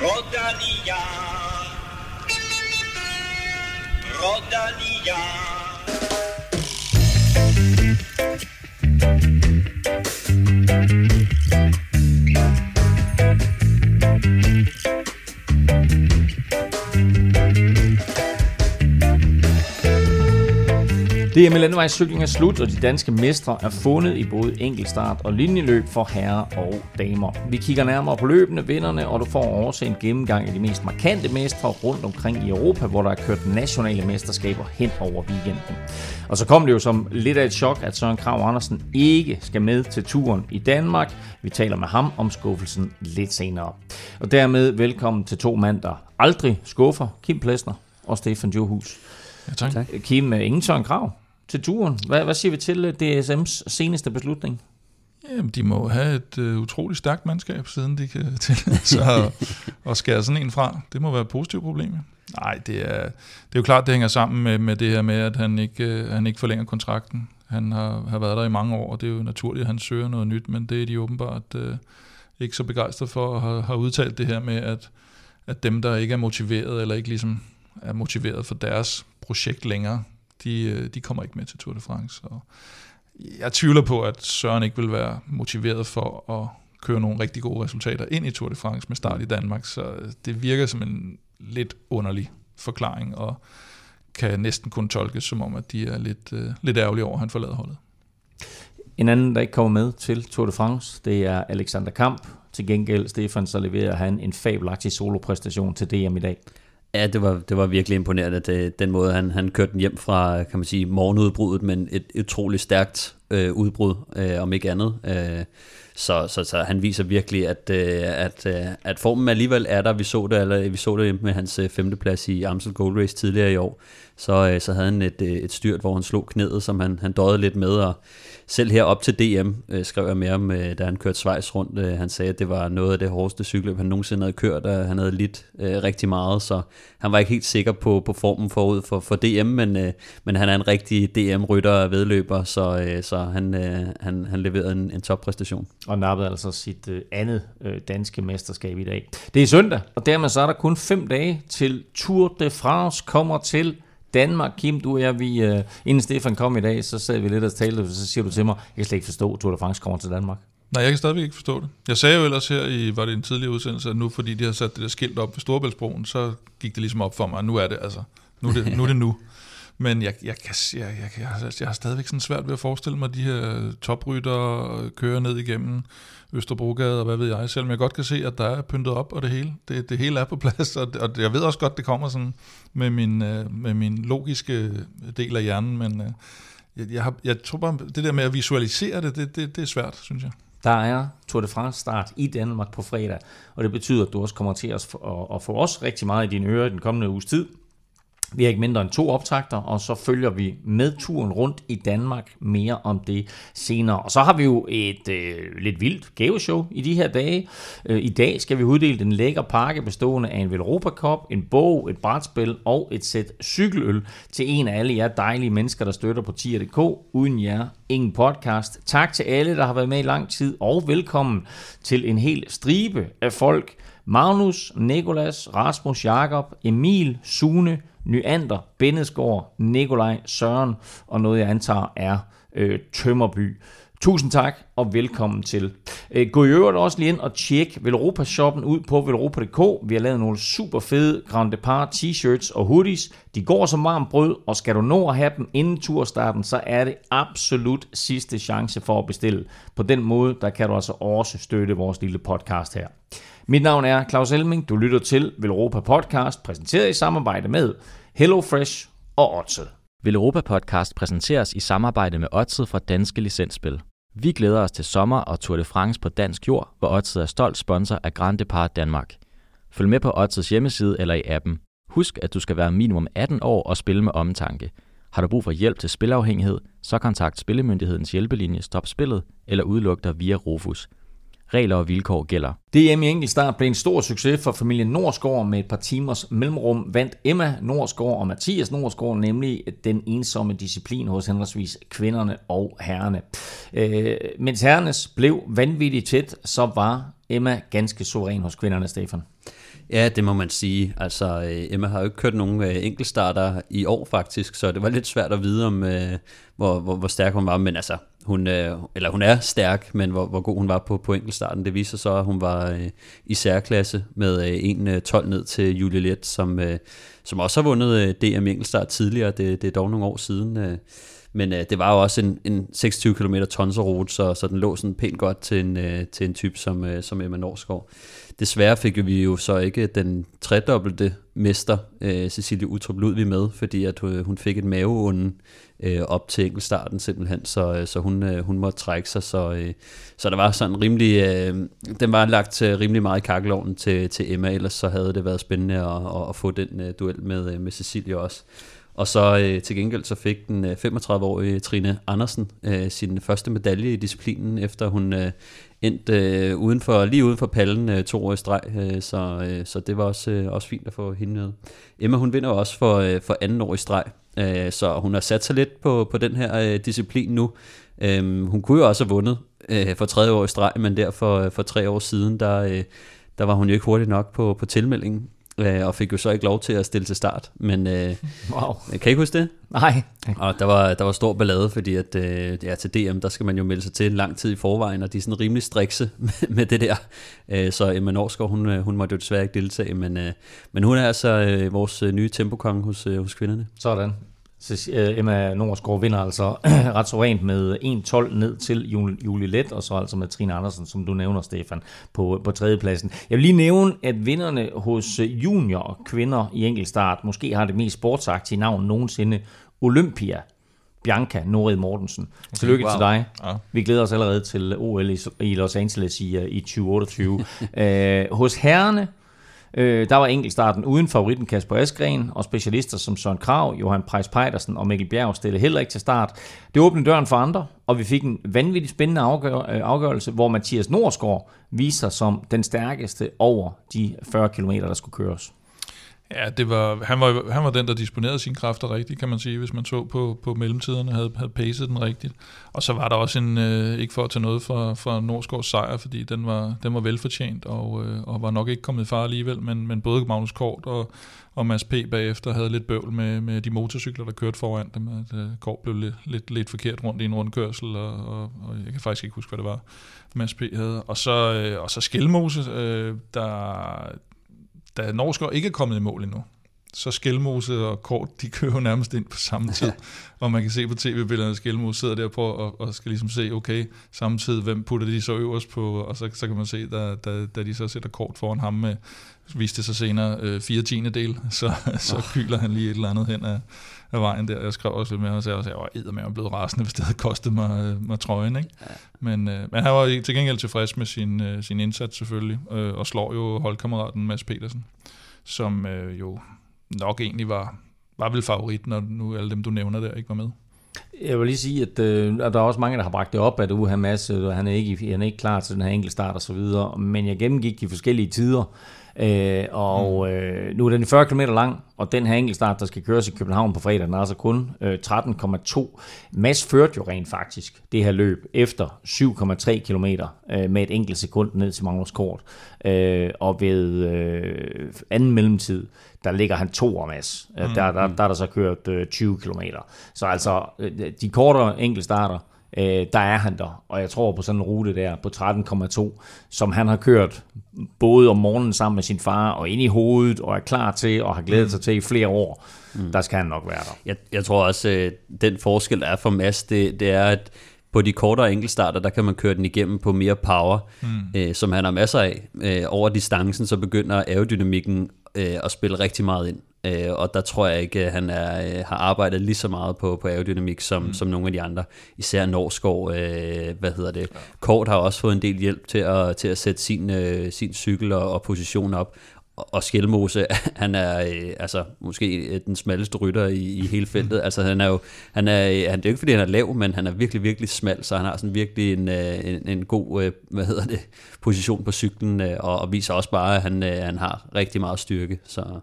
Rodalia. Rodalia. DM landevejscykling er slut, og de danske mestre er fundet i både enkeltstart og linjeløb for herrer og damer. Vi kigger nærmere på løbende, vinderne, og du får også en gennemgang af de mest markante mestre rundt omkring i Europa, hvor der er kørt nationale mesterskaber hen over weekenden. Og så kom det jo som lidt af et chok, at Søren Krav Andersen ikke skal med til turen i Danmark. Vi taler med ham om skuffelsen lidt senere. Og dermed velkommen til to mand, der aldrig skuffer, Kim Plesner og Stefan Johus. Ja, tak. tak. Kim, ingen Søren Krav til turen. Hvad, hvad siger vi til øh, DSM's seneste beslutning? Jamen, de må have et øh, utroligt stærkt mandskab, siden de kan tillade sig at, at skære sådan en fra. Det må være et positivt problem. Nej, det er, det er jo klart, det hænger sammen med, med det her med, at han ikke, øh, han ikke forlænger kontrakten. Han har, har været der i mange år, og det er jo naturligt, at han søger noget nyt, men det er de åbenbart øh, ikke så begejstret for, at have, have udtalt det her med, at, at dem, der ikke er motiveret, eller ikke ligesom er motiveret for deres projekt længere, de, øh, de kommer ikke med til Tour de France. Og jeg tvivler på, at Søren ikke vil være motiveret for at køre nogle rigtig gode resultater ind i Tour de France med start i Danmark, så øh, det virker som en lidt underlig forklaring, og kan næsten kun tolkes som om, at de er lidt, uh, lidt ærgerlige over, at han forlader holdet. En anden, der ikke kommer med til Tour de France, det er Alexander Kamp. Til gengæld, Stefan, så leverer han en fabelagtig solopræstation til DM i dag. Ja, det var, det var virkelig imponerende, det, den måde, han, han kørte den hjem fra, kan man sige, morgenudbruddet, men et, utroligt stærkt øh, udbrud, øh, om ikke andet. Øh, så, så, så han viser virkelig, at, øh, at, øh, at formen alligevel er der. Vi så det, eller, vi så det med hans øh, femteplads i Amstel Gold Race tidligere i år. Så, øh, så havde han et, øh, et styrt, hvor han slog knæet, som han, han døjede lidt med, og selv her op til DM øh, skrev jeg med ham, øh, da han kørte Schweiz rundt. Øh, han sagde, at det var noget af det hårdeste cykeløb, han nogensinde havde kørt, og han havde lidt øh, rigtig meget, så han var ikke helt sikker på, på formen forud for, for DM, men, øh, men han er en rigtig DM-rytter og vedløber, så, øh, så han, øh, han, han leverede en, en toppræstation. Og nappede altså sit øh, andet øh, danske mesterskab i dag. Det er søndag, og dermed så er der kun fem dage til Tour de France kommer til Danmark, Kim, du og jeg, vi, øh, inden Stefan kom i dag, så sad vi lidt og talte, så siger du til mig, jeg kan slet ikke forstå, at Tour de France kommer til Danmark. Nej, jeg kan stadigvæk ikke forstå det. Jeg sagde jo ellers her i, var det en tidligere udsendelse, at nu fordi de har sat det der skilt op ved Storebæltsbroen, så gik det ligesom op for mig, nu er det altså, nu er det nu. Er det nu. Men jeg, jeg, kan, jeg, jeg, jeg, jeg har stadigvæk sådan svært ved at forestille mig, at de her toprytter kører ned igennem Østerbrogade og hvad ved jeg, selvom jeg godt kan se, at der er pyntet op og det hele. Det, det hele er på plads, og, og jeg ved også godt, det kommer sådan med min, øh, med min logiske del af hjernen, men øh, jeg, jeg, har, jeg tror bare, det der med at visualisere det, det, det, det er svært, synes jeg. Der er Tour de France start i Danmark på fredag, og det betyder, at du også kommer til at, at få os rigtig meget i dine ører i den kommende uges tid. Vi har ikke mindre end to optagter, og så følger vi med turen rundt i Danmark mere om det senere. Og så har vi jo et øh, lidt vildt gaveshow i de her dage. Øh, I dag skal vi uddele den lækker pakke bestående af en Velropa Cup, en bog, et brætspil og et sæt cykeløl til en af alle jer dejlige mennesker, der støtter på tier.dk. Uden jer, ingen podcast. Tak til alle, der har været med i lang tid, og velkommen til en hel stribe af folk. Magnus, Nikolas, Rasmus, Jakob, Emil, Sune, Nyander, Bennetsgaard, Nikolaj, Søren og noget, jeg antager er øh, Tømmerby. Tusind tak og velkommen til. Øh, gå i øvrigt også lige ind og tjek Velropa shoppen ud på velropa.dk. Vi har lavet nogle super fede Grand Depart t-shirts og hoodies. De går som varmt brød, og skal du nå at have dem inden turstarten, så er det absolut sidste chance for at bestille. På den måde, der kan du altså også støtte vores lille podcast her. Mit navn er Claus Elming. Du lytter til Velropa Podcast, præsenteret i samarbejde med HelloFresh og Odset. Velropa Podcast præsenteres i samarbejde med Odset fra Danske Licensspil. Vi glæder os til sommer og Tour de France på dansk jord, hvor Odset er stolt sponsor af Grand Depart Danmark. Følg med på Odsets hjemmeside eller i appen. Husk, at du skal være minimum 18 år og spille med omtanke. Har du brug for hjælp til spilafhængighed, så kontakt Spillemyndighedens hjælpelinje Stop Spillet eller udluk dig via Rufus – Regler og vilkår gælder. DM i enkeltstart blev en stor succes for familien Norsgaard med et par timers mellemrum. Vandt Emma Norsgaard og Mathias Norsgaard nemlig den ensomme disciplin hos henholdsvis kvinderne og herrerne. Øh, mens herrenes blev vanvittigt tæt, så var Emma ganske suveræn hos kvinderne, Stefan. Ja, det må man sige. Altså, øh, Emma har jo ikke kørt nogen øh, enkeltstarter i år faktisk, så det var lidt svært at vide, om øh, hvor, hvor, hvor stærk hun var. Men altså, hun, øh, eller hun er stærk, men hvor, hvor god hun var på, på enkeltstarten. Det viser så, at hun var øh, i særklasse med øh, en 12 ned til Julie Let, som, som også har vundet DM enkeltstart tidligere. Det, det er dog nogle år siden. Men øh, det var jo også en, en 26 km tonserrute, så, så den lå sådan pænt godt til en, øh, til en type som, øh, som Emma Norsgaard. Desværre fik vi jo så ikke den tredobbelte mester, øh, Cecilie Utrup Ludvig med, fordi at øh, hun fik et maveunde øh, op til enkeltstarten simpelthen, så, øh, så hun, øh, hun måtte trække sig, så, øh, så der var sådan rimelig, øh, den var lagt øh, rimelig meget i kakkeloven til, til Emma, ellers så havde det været spændende at, at, at få den øh, duel med, øh, med Cecilie også. Og så øh, til gengæld så fik den øh, 35-årige Trine Andersen øh, sin første medalje i disciplinen, efter hun øh, endte øh, uden for, lige uden for pallen øh, to år i streg, øh, så, øh, så det var også, øh, også fint at få hende med. Emma hun vinder også for, øh, for anden år i streg, øh, så hun har sat sig lidt på, på den her øh, disciplin nu. Øh, hun kunne jo også have vundet øh, for tredje år i streg, men der for, øh, for tre år siden, der, øh, der var hun jo ikke hurtigt nok på, på tilmeldingen øh, og fik jo så ikke lov til at stille til start. Men øh, wow. kan I ikke huske det? Nej. Og der var, der var stor ballade, fordi at, øh, ja, til DM, der skal man jo melde sig til lang tid i forvejen, og de er sådan rimelig strikse med, med det der. Øh, så Emma Norsgaard, hun, øh, hun måtte jo desværre ikke deltage, men, øh, men hun er altså øh, vores øh, nye tempokonge hos, øh, hos kvinderne. Sådan. Øh, Emma Norsgaard vinder altså ret så rent med 1-12 ned til Julie Let, og så altså med Trine Andersen, som du nævner, Stefan, på, på tredjepladsen. Jeg vil lige nævne, at vinderne hos junior kvinder i enkeltstart måske har det mest sportsagtige navn nogensinde, Olympia. Bianca Norid Mortensen. Tillykke wow. til dig. Ja. Vi glæder os allerede til OL i Los Angeles i, i 2028. uh, hos herrene Øh, der var enkeltstarten uden favoritten Kasper Askren, og specialister som Søren Krav, Johan Preis Pejdersen og Mikkel Bjerg stillede heller ikke til start. Det åbnede døren for andre, og vi fik en vanvittig spændende afgør, øh, afgørelse, hvor Mathias Norsgaard viser sig som den stærkeste over de 40 km, der skulle køres. Ja, det var, han, var, han var den, der disponerede sine kræfter rigtigt, kan man sige, hvis man så på, på mellemtiderne, havde, havde pacet den rigtigt. Og så var der også en, øh, ikke for at tage noget fra, fra Nordsgaards sejr, fordi den var, den var velfortjent, og, øh, og var nok ikke kommet i far alligevel, men, men både Magnus Kort og, og Mads P. bagefter havde lidt bøvl med, med de motorcykler, der kørte foran dem. At, øh, Kort blev lidt, lidt, lidt forkert rundt i en rundkørsel, og, og, og jeg kan faktisk ikke huske, hvad det var, Mads P. havde. Og så, øh, og så Skelmose, øh, der da Norskov ikke er kommet i mål endnu, så Skelmose og Kort, de kører jo nærmest ind på samme tid. og man kan se på tv-billederne, at Skelmose sidder der på og, og skal ligesom se, okay, samtidig, hvem putter de så øverst på, og så, så kan man se, da, da, da de så sætter Kort foran ham med, viste det sig senere, øh, fire tiende del, så, så kyler han lige et eller andet hen af, af vejen der. Jeg skrev også lidt med, og sagde, at jeg var med blevet rasende, hvis det havde kostet mig, øh, mig trøjen. Ikke? Ja. Men, øh, men han var til gengæld tilfreds med sin, øh, sin indsats selvfølgelig, øh, og slår jo holdkammeraten Mads Petersen, som øh, jo nok egentlig var, var vel favorit, når nu alle dem, du nævner der, ikke var med. Jeg vil lige sige, at, øh, at der er også mange, der har bragt det op, at Uha Mads, han er ikke, han er ikke klar til den her enkeltstart og så videre, men jeg gennemgik de forskellige tider, Øh, og mm. øh, nu er den 40 km lang, og den her enkeltstart, der skal køres i København på fredag, den er altså kun øh, 13,2. Mads førte jo rent faktisk det her løb efter 7,3 km øh, med et enkelt sekund ned til Magnus Kort. Øh, og ved øh, anden mellemtid, der ligger han to om Mads. Øh, mm. Der, der, der er der så kørt øh, 20 km. Så altså, øh, de kortere enkeltstarter, øh, der er han der. Og jeg tror på sådan en rute der på 13,2, som han har kørt både om morgenen sammen med sin far og ind i hovedet og er klar til og har glædet mm. sig til i flere år, mm. der skal han nok være der. Jeg, jeg tror også, øh, den forskel, der er for Mads, det, det er, at på de kortere enkeltstarter, der kan man køre den igennem på mere power, mm. øh, som han har masser af. Øh, over distancen, så begynder aerodynamikken øh, at spille rigtig meget ind. Øh, og der tror jeg ikke, at han er, øh, har arbejdet lige så meget på, på aerodynamik som, mm. som nogle af de andre. Især Norskov, øh, hvad hedder det, ja. Kort har også fået en del hjælp til at, til at sætte sin, øh, sin cykel og, og position op og Skelmose, han er øh, altså måske den smalleste rytter i, i hele feltet. Mm. Altså han er jo, han er, han, det er ikke fordi han er lav, men han er virkelig, virkelig smal, så han har sådan virkelig en, øh, en, en god, øh, hvad hedder det, position på cyklen, og, og viser også bare, at han, han har rigtig meget styrke. Så.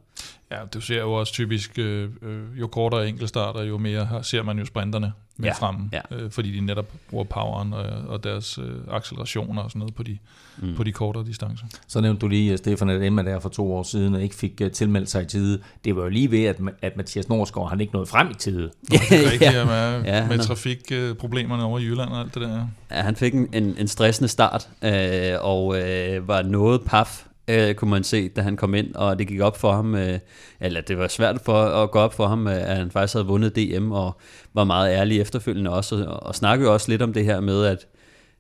Ja, du ser jo også typisk, øh, øh, jo kortere enkeltstarter, jo mere her ser man jo sprinterne med Ja, ja, fremme, ja. Øh, fordi de netop bruger poweren og, og deres øh, accelerationer og sådan noget på de, Mm. på de kortere distancer. Så nævnte du lige, Stefan, at Emma der for to år siden og ikke fik uh, tilmeldt sig i tide. Det var jo lige ved, at, at Mathias Norsgaard, han ikke nåede frem i tide. Det er rigtigt, ja. med, Ja, ja, med er- trafikproblemerne over i Jylland og alt det der. Ja, han fik en, en, en stressende start, øh, og øh, var noget paf, øh, kunne man se, da han kom ind, og det gik op for ham, øh, eller det var svært for at gå op for ham, øh, at han faktisk havde vundet DM, og var meget ærlig efterfølgende også, og, og snakkede jo også lidt om det her med, at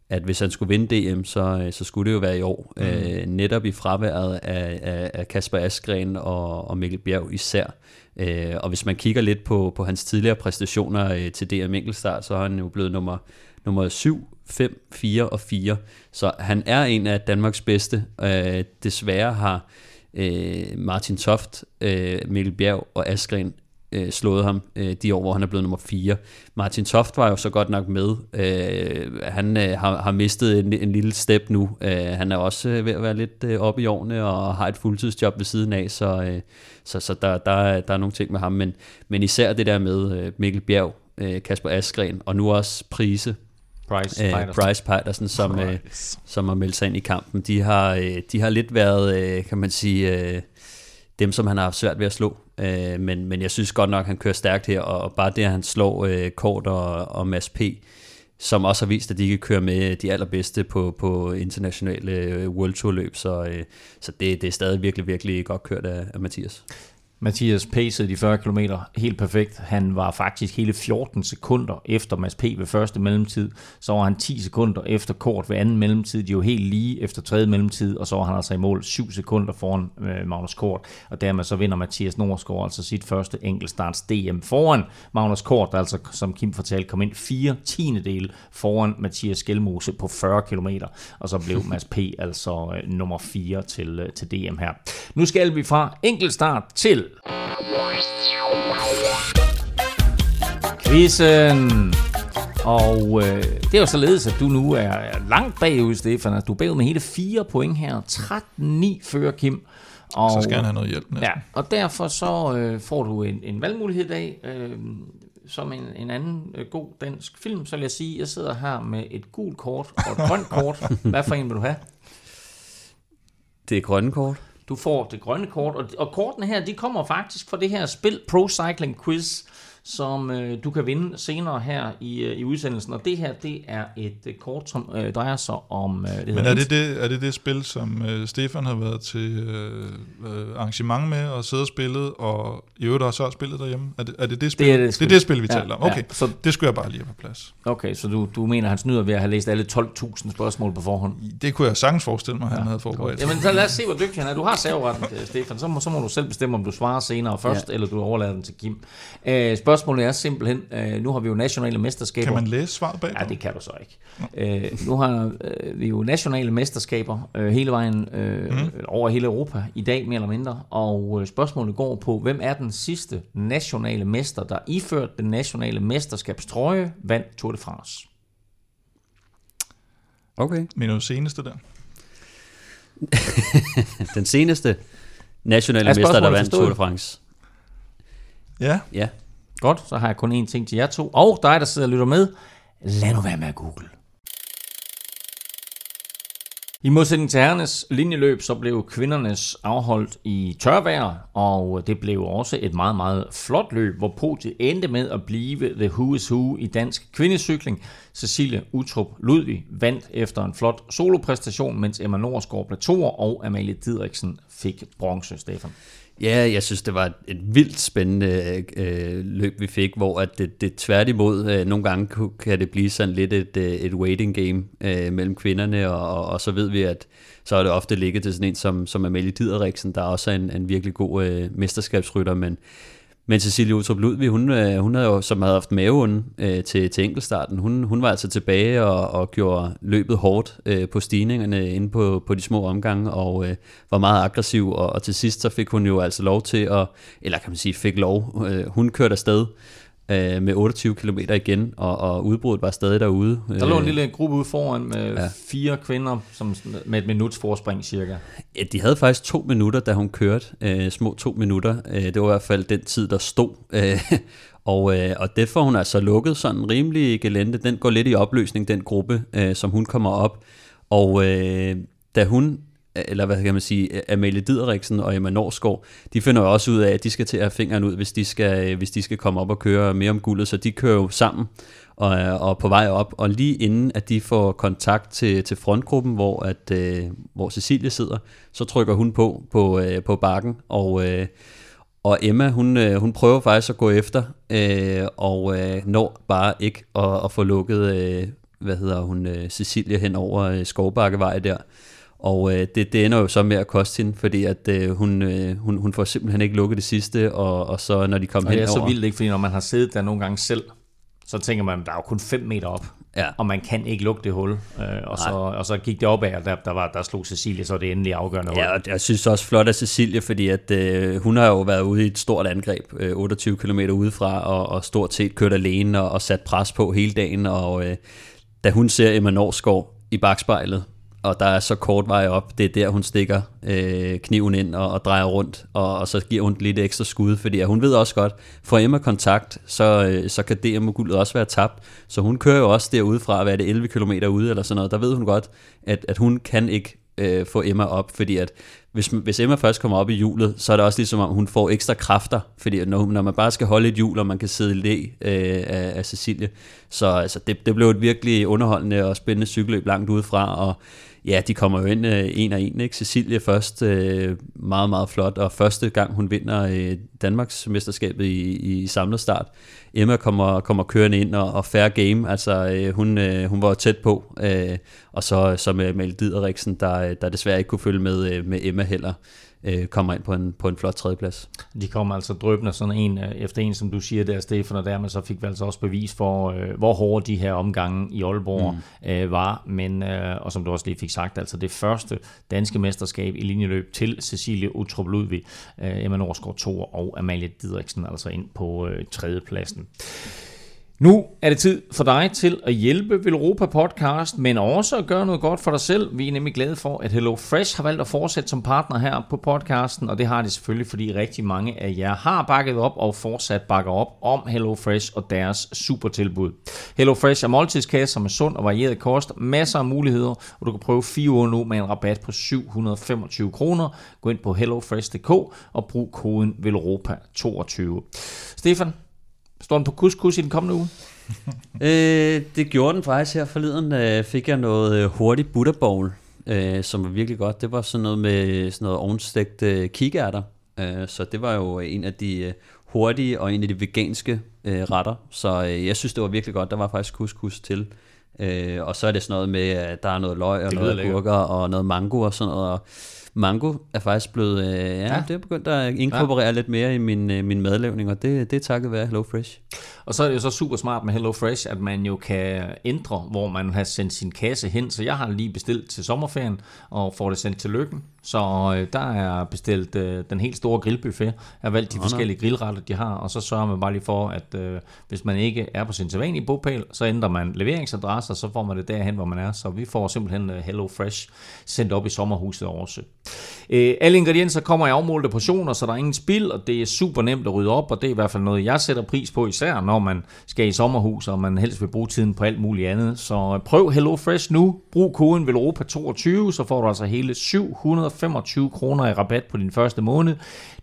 at hvis han skulle vinde DM, så, øh, så skulle det jo være i år. Mm. Øh, netop i fraværet af, af, af Kasper Askren og, og Mikkel Bjerg især. Øh, og hvis man kigger lidt på, på hans tidligere præstationer øh, til DM enkeltstart, så er han jo blevet nummer, nummer 7, 5, 4 og 4. Så han er en af Danmarks bedste. Øh, desværre har øh, Martin Toft, øh, Mikkel Bjerg og Askren øh, slået ham øh, de år, hvor han er blevet nummer 4. Martin Toft var jo så godt nok med. Øh, han øh, har, har mistet en, en lille step nu. Øh, han er også øh, ved at være lidt øh, oppe i årene og har et fuldtidsjob ved siden af, så, øh, så, så der, der, er, der er nogle ting med ham. Men, men især det der med øh, Mikkel Bjerg, øh, Kasper Askren og nu også Prise, Price, øh, Peitersen. Bryce Peitersen, som, øh, som har meldt sig ind i kampen. De har, øh, de har lidt været, øh, kan man sige, øh, dem, som han har haft svært ved at slå. Øh, men, men jeg synes godt nok, han kører stærkt her, og, og bare det, at han slår øh, Kort og, og Mads P., som også har vist, at de kan køre med de allerbedste på, på internationale øh, World Tour løb, så, øh, så det, det er stadig virkelig, virkelig godt kørt af, af Mathias. Mathias pacede de 40 km helt perfekt. Han var faktisk hele 14 sekunder efter Mads P. ved første mellemtid. Så var han 10 sekunder efter Kort ved anden mellemtid. De var helt lige efter tredje mellemtid, og så var han altså i mål 7 sekunder foran øh, Magnus Kort. Og dermed så vinder Mathias Norsgaard altså sit første enkeltstarts DM foran Magnus Kort, der altså, som Kim fortalte, kom ind 4 tiendedel foran Mathias Skelmose på 40 km. Og så blev Mads P. altså øh, nummer 4 til, øh, til DM her. Nu skal vi fra enkeltstart til Quizzen. Og øh, det er jo således, at du nu er langt bagud, Stefan. Altså, Du er bagud med hele 4 point her. 13-9 fører Kim. Og, Så skal han have noget hjælp næsten. Ja, og derfor så øh, får du en, en valgmulighed i dag. Øh, som en, en anden øh, god dansk film, så vil jeg sige, at jeg sidder her med et gult kort og et grønt kort. Hvad for en vil du have? Det er grønne kort. Du får det grønne kort, og, og kortene her, de kommer faktisk fra det her spil Pro Cycling Quiz, som øh, du kan vinde senere her i, øh, i udsendelsen. Og det her, det er et øh, kort, som øh, drejer sig om... Øh, det Men er det det, er det det spil, som øh, Stefan har været til øh, øh, arrangement med og siddet og spillet, og i øvrigt også har spillet derhjemme? Er det er det, det spil? Det er det det, spil. er det spil, vi Ja, taler om. Okay, ja. Så, det skulle jeg bare lige have på plads. okay, så du, du mener, han snyder ved at have læst alle 12.000 spørgsmål på forhånd? Det kunne jeg sagtens forestille mig, at han havde forberedt. Jamen, så lad os se, hvor dygtig han er. Du har serveretten, Stefan. Så må, så må du selv bestemme, om du svarer senere først, ja. eller du overlader den til Kim. Øh, spørgsmålet er simpelthen, øh, nu har vi jo nationale mesterskaber. Kan man læse svaret bag? Ja, det kan du så ikke. Øh, nu har øh, vi jo nationale mesterskaber øh, hele vejen øh, mm. over hele Europa i dag, mere eller mindre. Og øh, spørgsmålet går på, hvem er den sidste nationale mester, der iført den nationale mesterskabstrøje, vandt Tour de France? Okay. Men det seneste der. Den seneste nationale Er mester, der vandt Tour de France. Ja, Ja. Godt, så har jeg kun én ting til jer to. Og dig, der sidder og lytter med, lad nu være med at google. I modsætning til herrenes linjeløb, så blev kvindernes afholdt i tørvejr, og det blev også et meget, meget flot løb, hvor podiet endte med at blive The Who is Who i dansk kvindecykling. Cecilie Utrup Ludvig vandt efter en flot solopræstation, mens Emma Norsgaard blev toer, og Amalie Didriksen fik bronze, Stefan. Ja, jeg synes, det var et, vildt spændende øh, løb, vi fik, hvor at det, det tværtimod, øh, nogle gange kan det blive sådan lidt et, øh, et waiting game øh, mellem kvinderne, og, og, og så ved vi, at så er det ofte ligget til sådan en som, som Amalie Dideriksen, der også er en, en virkelig god øh, mesterskabsrytter, men men Cecilie Utrup Ludvig, hun, øh, hun havde jo, som havde haft maveonde øh, til, til enkelstarten, hun, hun var altså tilbage og, og gjorde løbet hårdt øh, på stigningerne inde på, på de små omgange, og øh, var meget aggressiv, og, og til sidst så fik hun jo altså lov til at, eller kan man sige, fik lov, øh, hun kørte afsted, øh, med 28 km igen, og, og udbruddet var stadig derude. Der lå en lille gruppe ude foran med ja. fire kvinder som, med et minuts forspring cirka. Ja, de havde faktisk to minutter, da hun kørte. Øh, små to minutter. Øh, det var i hvert fald den tid, der stod. Øh, og, øh, og det får hun altså lukket sådan rimelig gelente. Den går lidt i opløsning, den gruppe, øh, som hun kommer op. Og øh, da hun eller hvad kan man sige, Amalie Dideriksen og Emma Norsgaard, de finder jo også ud af, at de skal til at have fingeren ud, hvis de skal, hvis de skal komme op og køre mere om guldet, så de kører jo sammen og og på vej op, og lige inden at de får kontakt til, til frontgruppen, hvor, at, øh, hvor Cecilie sidder, så trykker hun på på, øh, på bakken, og, øh, og Emma, hun, øh, hun prøver faktisk at gå efter, øh, og øh, når bare ikke at, at få lukket, øh, hvad hedder hun, øh, Cecilie hen over øh, Skovbakkevej der, og øh, det, det ender jo så med at koste hende, fordi at øh, hun, øh, hun, hun får simpelthen ikke lukket det sidste, og, og så når de kommer hen Og det er så vildt ikke, fordi når man har siddet der nogle gange selv, så tænker man, der er jo kun 5 meter op, ja. og man kan ikke lukke det hul. Øh, og, så, og så gik det opad, og der, der, var, der slog Cecilie så det endelige afgørende hul. Ja, og jeg synes også flot af Cecilie, fordi at, øh, hun har jo været ude i et stort angreb, øh, 28 km udefra, og, og stort set kørt alene og, og sat pres på hele dagen. Og øh, da hun ser Emma Norsgaard i bagspejlet, og der er så kort vej op, det er der, hun stikker øh, kniven ind og, og drejer rundt, og, og så giver hun lidt ekstra skud, fordi hun ved også godt, for Emma kontakt, så, øh, så kan DM-guldet også være tabt, så hun kører jo også derude fra, hvad er det, 11 km ude eller sådan noget, der ved hun godt, at, at hun kan ikke øh, få Emma op, fordi at hvis, hvis Emma først kommer op i hjulet, så er det også ligesom om, hun får ekstra kræfter, fordi når, når man bare skal holde et hjul, og man kan sidde i læ øh, af, af Cecilie, så altså, det, det blev et virkelig underholdende og spændende cykelløb langt udefra, og ja, de kommer jo ind øh, en og en. Ikke? Cecilie først øh, meget, meget flot, og første gang hun vinder øh, Danmarks mesterskabet i, i samlet start. Emma kommer, kommer kørende ind og, og fair game, altså øh, hun, øh, hun var tæt på, øh, og så, så med Mel Dideriksen, der, øh, der desværre ikke kunne følge med, øh, med Emma heller øh, kommer ind på en, på en flot tredjeplads. De kommer altså drøbende sådan en øh, efter en, som du siger der, Stefan, og dermed så fik vi altså også bevis for, øh, hvor hårde de her omgange i Aalborg mm. øh, var. Men, øh, og som du også lige fik sagt, altså det første danske mesterskab i linjeløb til Cecilie Utrup Ludvig, øh, Emma Norsgaard 2 og Amalie Didriksen altså ind på øh, tredjepladsen. Nu er det tid for dig til at hjælpe Velropa Podcast, men også at gøre noget godt for dig selv. Vi er nemlig glade for, at Hello Fresh har valgt at fortsætte som partner her på podcasten, og det har de selvfølgelig, fordi rigtig mange af jer har bakket op og fortsat bakker op om Hello Fresh og deres super tilbud. Hello Fresh er måltidskasser med sund og varieret kost, masser af muligheder, og du kan prøve 4 uger nu med en rabat på 725 kroner. Gå ind på hellofresh.dk og brug koden VELROPA22. Stefan, Står den på couscous i den kommende uge? øh, det gjorde den faktisk her forleden. Øh, fik jeg noget øh, hurtigt butterbowl, øh, som var virkelig godt. Det var sådan noget med sådan noget ovenstegt øh, kikærter. Øh, så det var jo en af de øh, hurtige og en af de veganske øh, retter. Så øh, jeg synes, det var virkelig godt. Der var faktisk couscous til. Øh, og så er det sådan noget med, at der er noget løg og noget gurker og noget mango og sådan noget. Og mango er faktisk blevet, øh, ja, ja, det er begyndt at inkorporere ja. lidt mere i min, øh, min madlavning, og det, det er takket være Hello Fresh. Og så er det jo så super smart med Hello Fresh, at man jo kan ændre, hvor man har sendt sin kasse hen. Så jeg har lige bestilt til sommerferien, og får det sendt til lykken. Så øh, der er bestilt øh, den helt store grillbuffet. Jeg har valgt de oh, forskellige grillretter, de har, og så sørger man bare lige for, at øh, hvis man ikke er på sin sædvanlige bogpæl, så ændrer man leveringsadresse, og så får man det derhen, hvor man er. Så vi får simpelthen øh, Hello Fresh sendt op i sommerhuset også. Øh, alle ingredienser kommer i afmålte portioner, så der er ingen spild, og det er super nemt at rydde op, og det er i hvert fald noget, jeg sætter pris på, især når man skal i sommerhus, og man helst vil bruge tiden på alt muligt andet. Så prøv Hello Fresh nu. Brug koden VELOROPA22, så får du altså hele 25 kroner i rabat på din første måned.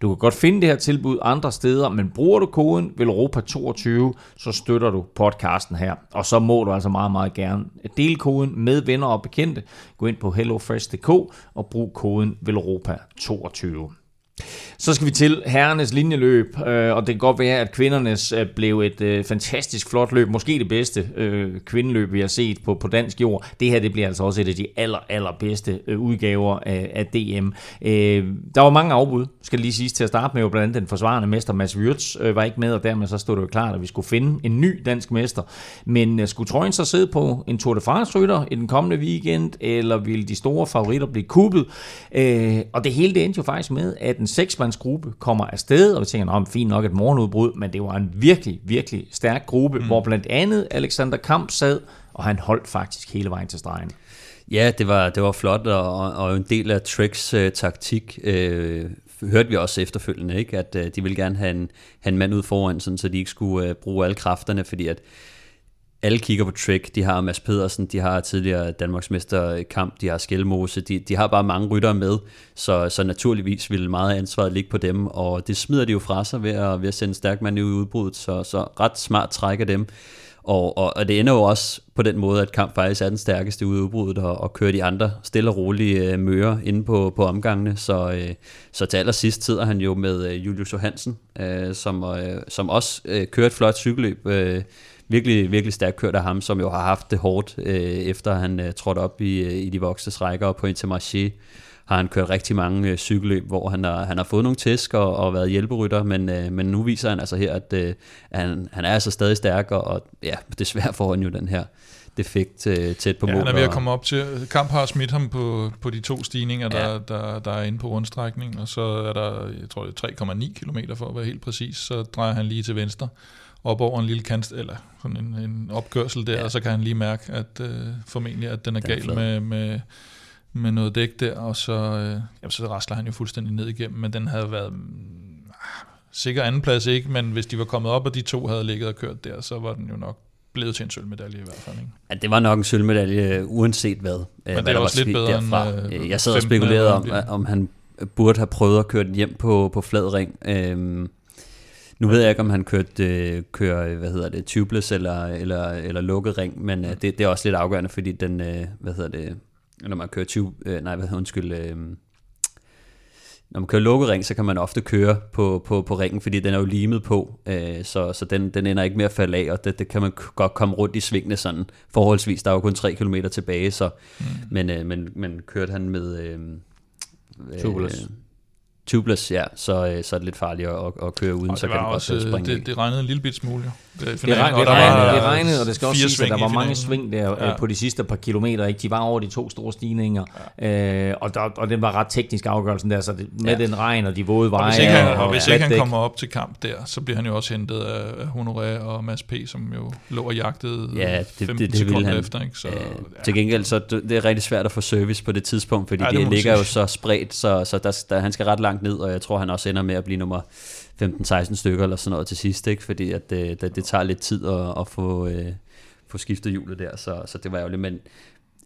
Du kan godt finde det her tilbud andre steder, men bruger du koden VELROPA22, så støtter du podcasten her. Og så må du altså meget, meget gerne dele koden med venner og bekendte. Gå ind på hellofresh.dk og brug koden VELROPA22. Så skal vi til herrenes linjeløb, øh, og det kan godt være, at kvindernes øh, blev et øh, fantastisk flot løb. Måske det bedste øh, kvindeløb, vi har set på, på dansk jord. Det her det bliver altså også et af de aller, aller bedste øh, udgaver af, af DM. Øh, der var mange afbud, skal lige sige til at starte med. Jo blandt andet den forsvarende mester Mads Wirtz var ikke med, og dermed så stod det jo klart, at vi skulle finde en ny dansk mester. Men skulle trøjen så sidde på en Tour de France-rytter i den kommende weekend, eller ville de store favoritter blive kuppet? Og det hele det endte jo faktisk med, at en seksmands hans gruppe kommer afsted, og vi tænker, om fint nok et morgenudbrud, men det var en virkelig, virkelig stærk gruppe, mm. hvor blandt andet Alexander Kamp sad, og han holdt faktisk hele vejen til stregen. Ja, det var, det var flot, og, og en del af Tricks øh, taktik øh, hørte vi også efterfølgende, ikke? at øh, de ville gerne have en, have en mand ud foran, sådan, så de ikke skulle øh, bruge alle kræfterne, fordi at alle kigger på Trick. De har Mads Pedersen, de har tidligere Danmarksmester Kamp, de har Skelmose, de, de har bare mange ryttere med, så, så naturligvis ville meget ansvaret ligge på dem, og det smider de jo fra sig ved at, ved at sende stærk mand i udbruddet, så, så ret smart trækker dem. Og, og, og det ender jo også på den måde, at Kamp faktisk er den stærkeste ude i udbruddet, og, og kører de andre stille og rolige øh, mører inde på, på omgangene. Så, øh, så til allersidst sidder han jo med øh, Julius Johansen, øh, som, øh, som også øh, kører et flot cykelløb. Øh, virkelig, virkelig stærkt kørt af ham, som jo har haft det hårdt, øh, efter han øh, trådte op i, øh, i de voksne rækker og på Intermarché har han kørt rigtig mange øh, cykelløb, hvor han har, han har fået nogle tæsk og, og været hjælperytter, men, øh, men nu viser han altså her, at øh, han, han er altså stadig stærk, og, og ja, desværre får han jo den her defekt øh, tæt på ja, mål. han er ved at komme op til. Kamp har smidt ham på, på de to stigninger, der, ja. der, der er inde på rundstrækning, og så er der, jeg tror det er 3,9 km for at være helt præcis, så drejer han lige til venstre op over en lille kant, eller sådan en, en opkørsel der, ja. og så kan han lige mærke, at øh, formentlig, at den er den gal med, med, med noget dæk der, og så, øh, jamen, så rasler han jo fuldstændig ned igennem, men den havde været mm, sikker anden plads ikke, men hvis de var kommet op, og de to havde ligget og kørt der, så var den jo nok blevet til en sølvmedalje i hvert fald. Ikke? Ja, det var nok en sølvmedalje, uanset hvad. Men hvad det er også lidt bedre derfra. end øh, Jeg sad og spekulerede om, om han burde have prøvet at køre den hjem på, på flad ring. Øhm, nu ved jeg ikke, om han kørte, øh, kører, hvad hedder det, tubeless eller, eller, eller lukket ring, men øh, det, det er også lidt afgørende, fordi den, øh, hvad hedder det, når man kører tube, øh, nej, hvad hedder undskyld, øh, når man kører lukket ring, så kan man ofte køre på, på, på ringen, fordi den er jo limet på, øh, så, så den, den ender ikke med at falde af, og det, det kan man godt komme rundt i svingene sådan forholdsvis. Der er jo kun 3 km tilbage, så, mm. men, øh, men, men kørte han med... Øh, Tubeless. Øh, tubeless, ja, så, øh, så er det lidt farligt at, at køre uden, Og så kan det også, godt øh, springe det, det regnede en lille bit smule, jo. Det, Det, finalen, regn, og det, der regnede, det regnede, og det skal også siges, at der var mange sving der ja. På de sidste par kilometer. Ikke? De var over de to store stigninger, ja. øh, og, der, og det var ret teknisk afgørelsen der, så det, med Ja. den regn og de våde veje. Og hvis ikke han, og og hvis ikke han kommer op til kamp der, så bliver han jo også hentet af Honoré og Mads P., som jo lå og jagtede Ja, det, 15 det, det sekunder han. efter. Ikke? Så, øh, ja. Til gengæld, så det, er rigtig svært at få service på det tidspunkt, fordi Ja, det det, ligger jo så spredt, så, så der, der, han skal ret langt ned, og jeg tror, han også ender med at blive nummer 15-16 stykker eller sådan noget til sidst, ikke? fordi at, det, det, det tager lidt tid at, at få, øh, få skiftet hjulet der, så, så det var jo lidt, men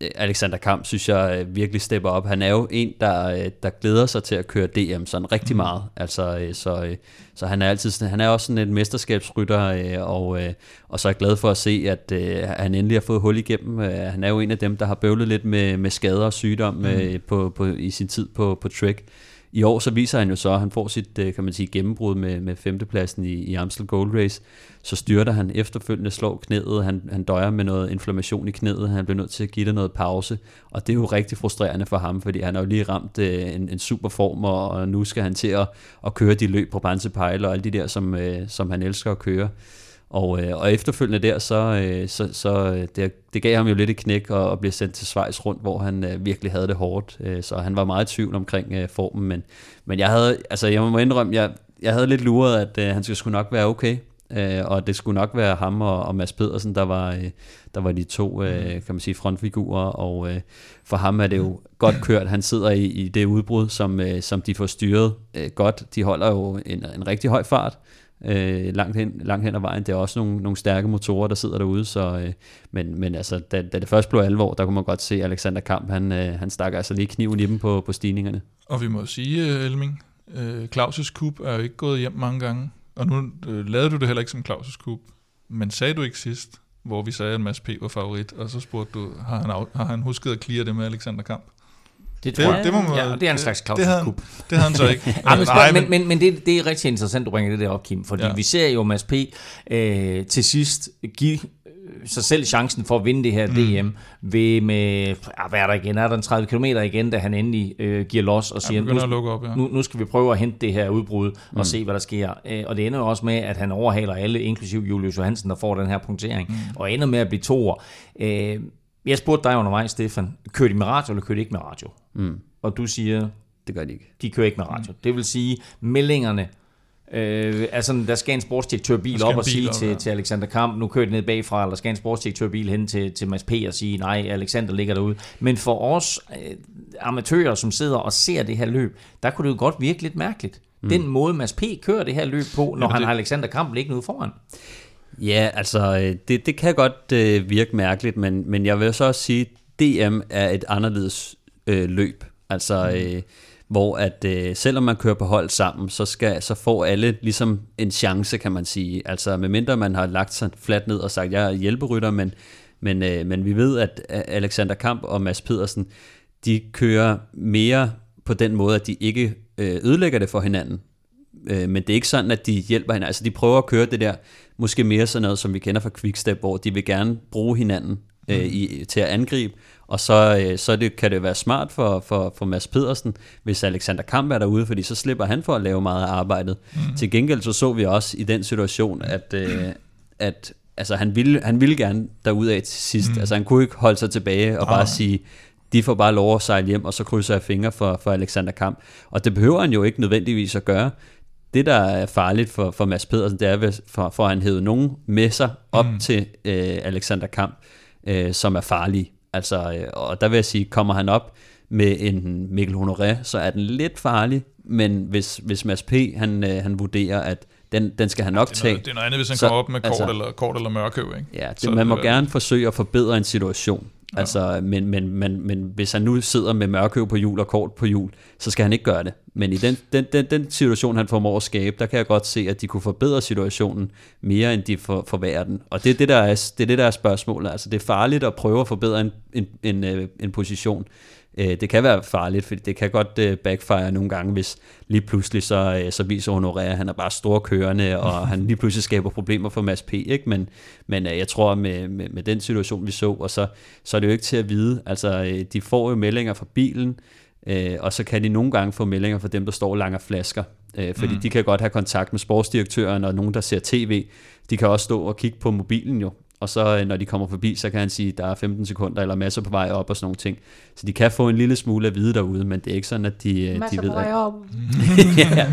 øh, Alexander Kamp synes jeg øh, virkelig stepper op. Han er jo en, der, øh, der glæder sig til at køre DM sådan rigtig meget. Altså, øh, så, øh, så han er altid sådan, han er også sådan en mesterskabsrytter, øh, og, øh, og så er jeg glad for at se, at øh, han endelig har fået hul igennem. Øh, Han er jo en af dem, der har bøvlet lidt med, med skader og sygdom øh, på, på, i sin tid på, på Trek. I år så viser han jo så, at han får sit, øh, kan man sige, gennembrud med, med femtepladsen i, i Amstel Gold Race. Så styrter han efterfølgende, slår knæet, han, han døjer med noget inflammation i knæet, han bliver nødt til at give det noget pause. Og det er jo rigtig frustrerende for ham, fordi han har jo lige ramt øh, en, en super form, og, og nu skal han til at, at køre de løb på Bransepejle og alle de der, som, øh, som han elsker at køre. Og, øh, og efterfølgende der, så, øh, så, så øh, det, det gav ham jo lidt et knæk og, og blev sendt til Schweiz rundt, hvor han øh, virkelig havde det hårdt. Øh, så han var meget i tvivl omkring øh, formen. Men, men jeg havde, altså jeg må indrømme, jeg, jeg havde lidt luret, at øh, han skulle sgu nok være okay. Øh, og det skulle nok være ham og, og Mads Pedersen, der var, øh, der var de to øh, kan man sige, frontfigurer. Og øh, for ham er det jo godt kørt. Han sidder i, i det udbrud, som, øh, som de får styret øh, godt. De holder jo en, en rigtig høj fart øh, langt, hen, langt hen ad vejen. Det er også nogle, nogle stærke motorer, der sidder derude, så, øh, men, men altså, da, da det først blev alvor, der kunne man godt se, at Alexander Kamp, han, øh, han stak altså lige kniven i dem på, på stigningerne. Og vi må sige, øh, Elming, øh, Claus' kub er jo ikke gået hjem mange gange, og nu øh, lavede du det heller ikke som Claus' kub, men sagde du ikke sidst, hvor vi sagde, at Mads P. var favorit, og så spurgte du, har han, af, har han husket at klire det med Alexander Kamp? Det, Det- tror jeg. det må man- ja, det er en slags det havde Claus' Det havde han så ikke. Ja, men, Nej, men, men, men det, det er rigtig interessant, du bringer det der op, Kim, fordi Ja. ja. vi ser jo Mads P. Øh, til sidst give øh, sig selv chancen for at vinde det her mm. DM ved med, ja, hvad er der igen, er der en 30 km igen, da han endelig øh, giver los og siger, at nu, op, ja. nu, nu skal vi prøve at hente det her udbrud og se, hvad der sker. Øh, og det ender jo også med, at han overhaler alle, inklusiv Julius Johansen, der får den her punktering, mm. og ender med at blive toer. Øh, jeg spurgte dig undervejs, Stefan, kørte de med radio, eller kørte de ikke med radio? Mm. Og du siger, det gør de ikke. De kører ikke med radio. Det vil sige, meldingerne Øh, altså, der skal en sportsdirektør bil op og sige op, til, ja. til Alexander Kamp, nu kører det ned bagfra, eller skal en sportsdirektør bil hen til, til Mads P. og sige, nej, Alexander ligger derude. Men for os øh, amatører, som sidder og ser det her løb, der kunne det jo godt virke lidt mærkeligt. Mm. Den måde, Mads P. kører det her løb på, når ja, han det... har Alexander Kamp liggende ude foran. Ja, altså, øh, det, det kan godt øh, virke mærkeligt, men, men jeg vil så også sige, DM er et anderledes øh, løb. Altså, mm. øh, hvor at øh, selvom man kører på hold sammen, så, skal, så får alle ligesom en chance, kan man sige. Altså medmindre man har lagt sig fladt ned og sagt, jeg er hjælperytter, men, men, øh, men vi ved, at Alexander Kamp og Mads Pedersen, de kører mere på den måde, at de ikke øh, ødelægger det for hinanden. Øh, men det er ikke sådan, at de hjælper hinanden. Altså de prøver at køre det der, måske mere sådan noget, som vi kender fra Quickstep, hvor de vil gerne bruge hinanden øh, mm. i, til at angribe, og så, øh, så det, kan det være smart for, for, for Mads Pedersen, hvis Alexander Kamp er derude, fordi så slipper han for at lave meget af arbejdet. Mm. Til gengæld så så vi også i den situation, at, øh, at altså, han, ville, han ville gerne derud af til sidst. Mm. Altså han kunne ikke holde sig tilbage og bare sige, de får bare lov at sejle hjem, og så krydser jeg fingre for, for Alexander Kamp. Og det behøver han jo ikke nødvendigvis at gøre. Det, der er farligt for, for Mads Pedersen, det er, for, for at han hævet nogen med sig op mm. til øh, Alexander Kamp, øh, som er farlige. Altså, øh, og der vil jeg sige, kommer han op med en Mikkel Honoré, så er den lidt farlig, men hvis, hvis Mads P. Han, øh, han vurderer, at den, den skal han nok det tage. det er noget andet, hvis han så, kommer op med kort, altså, eller, kort eller mørkøv. Ikke? Ja, det, så man må det, gerne forsøge at forbedre en situation. Ja. Altså, men, men, men, men hvis han nu sidder med mørkøv på jul og kort på jul, så skal han ikke gøre det. Men i den, den, den, den situation, han formår at skabe, der kan jeg godt se, at de kunne forbedre situationen mere, end de for, forværrer den. Og det er det, der er, det er det, der er spørgsmålet. Altså, det er farligt at prøve at forbedre en, en, en, øh, en position. Øh, det kan være farligt, for det kan godt øh, backfire nogle gange, hvis lige pludselig så, så viser Honoré, at han er bare storkørende, og han lige pludselig skaber problemer for Mads P. Ikke? Men, men jeg tror, med, med, med den situation, vi så, og så, så er det jo ikke til at vide. Altså, de får jo meldinger fra bilen, Øh, og så kan de nogle gange få meldinger fra dem, der står og langer flasker. Øh, fordi mm. de kan godt have kontakt med sportsdirektøren og nogen, der ser tv. De kan også stå og kigge på mobilen jo. Og så øh, når de kommer forbi, så kan han sige, at der er 15 sekunder eller masser på vej op og sådan nogle ting. Så de kan få en lille smule at vide derude, men det er ikke sådan, at de, øh, masser de ved... Masser på vej op. ja.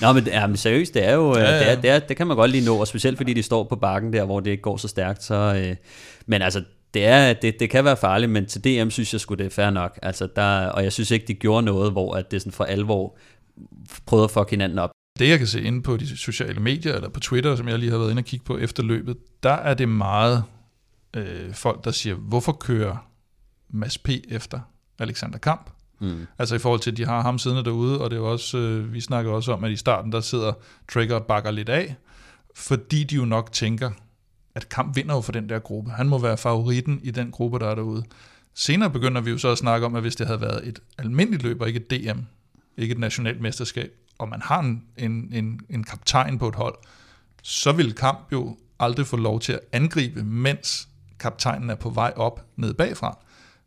Nå, men, ja, men seriøst, det er jo, øh, ja, ja. Det, er, det, er, det kan man godt lige nå, og specielt fordi de står på bakken der, hvor det ikke går så stærkt. Så, øh, men altså, det, er, det, det kan være farligt, men til DM synes jeg skulle det er fair nok. Altså der, og jeg synes ikke, de gjorde noget, hvor at det sådan for alvor prøvede at fuck hinanden op. Det jeg kan se inde på de sociale medier, eller på Twitter, som jeg lige har været inde og kigge på efter løbet, der er det meget øh, folk, der siger, hvorfor kører Mads P. efter Alexander Kamp? Mm. Altså i forhold til, at de har ham siddende derude, og det er også, øh, vi snakker også om, at i starten, der sidder Trigger og bakker lidt af, fordi de jo nok tænker, at Kamp vinder jo for den der gruppe. Han må være favoritten i den gruppe, der er derude. Senere begynder vi jo så at snakke om, at hvis det havde været et almindeligt løb, og ikke et DM, ikke et nationalt mesterskab, og man har en, en, en, en kaptajn på et hold, så vil Kamp jo aldrig få lov til at angribe, mens kaptajnen er på vej op ned bagfra.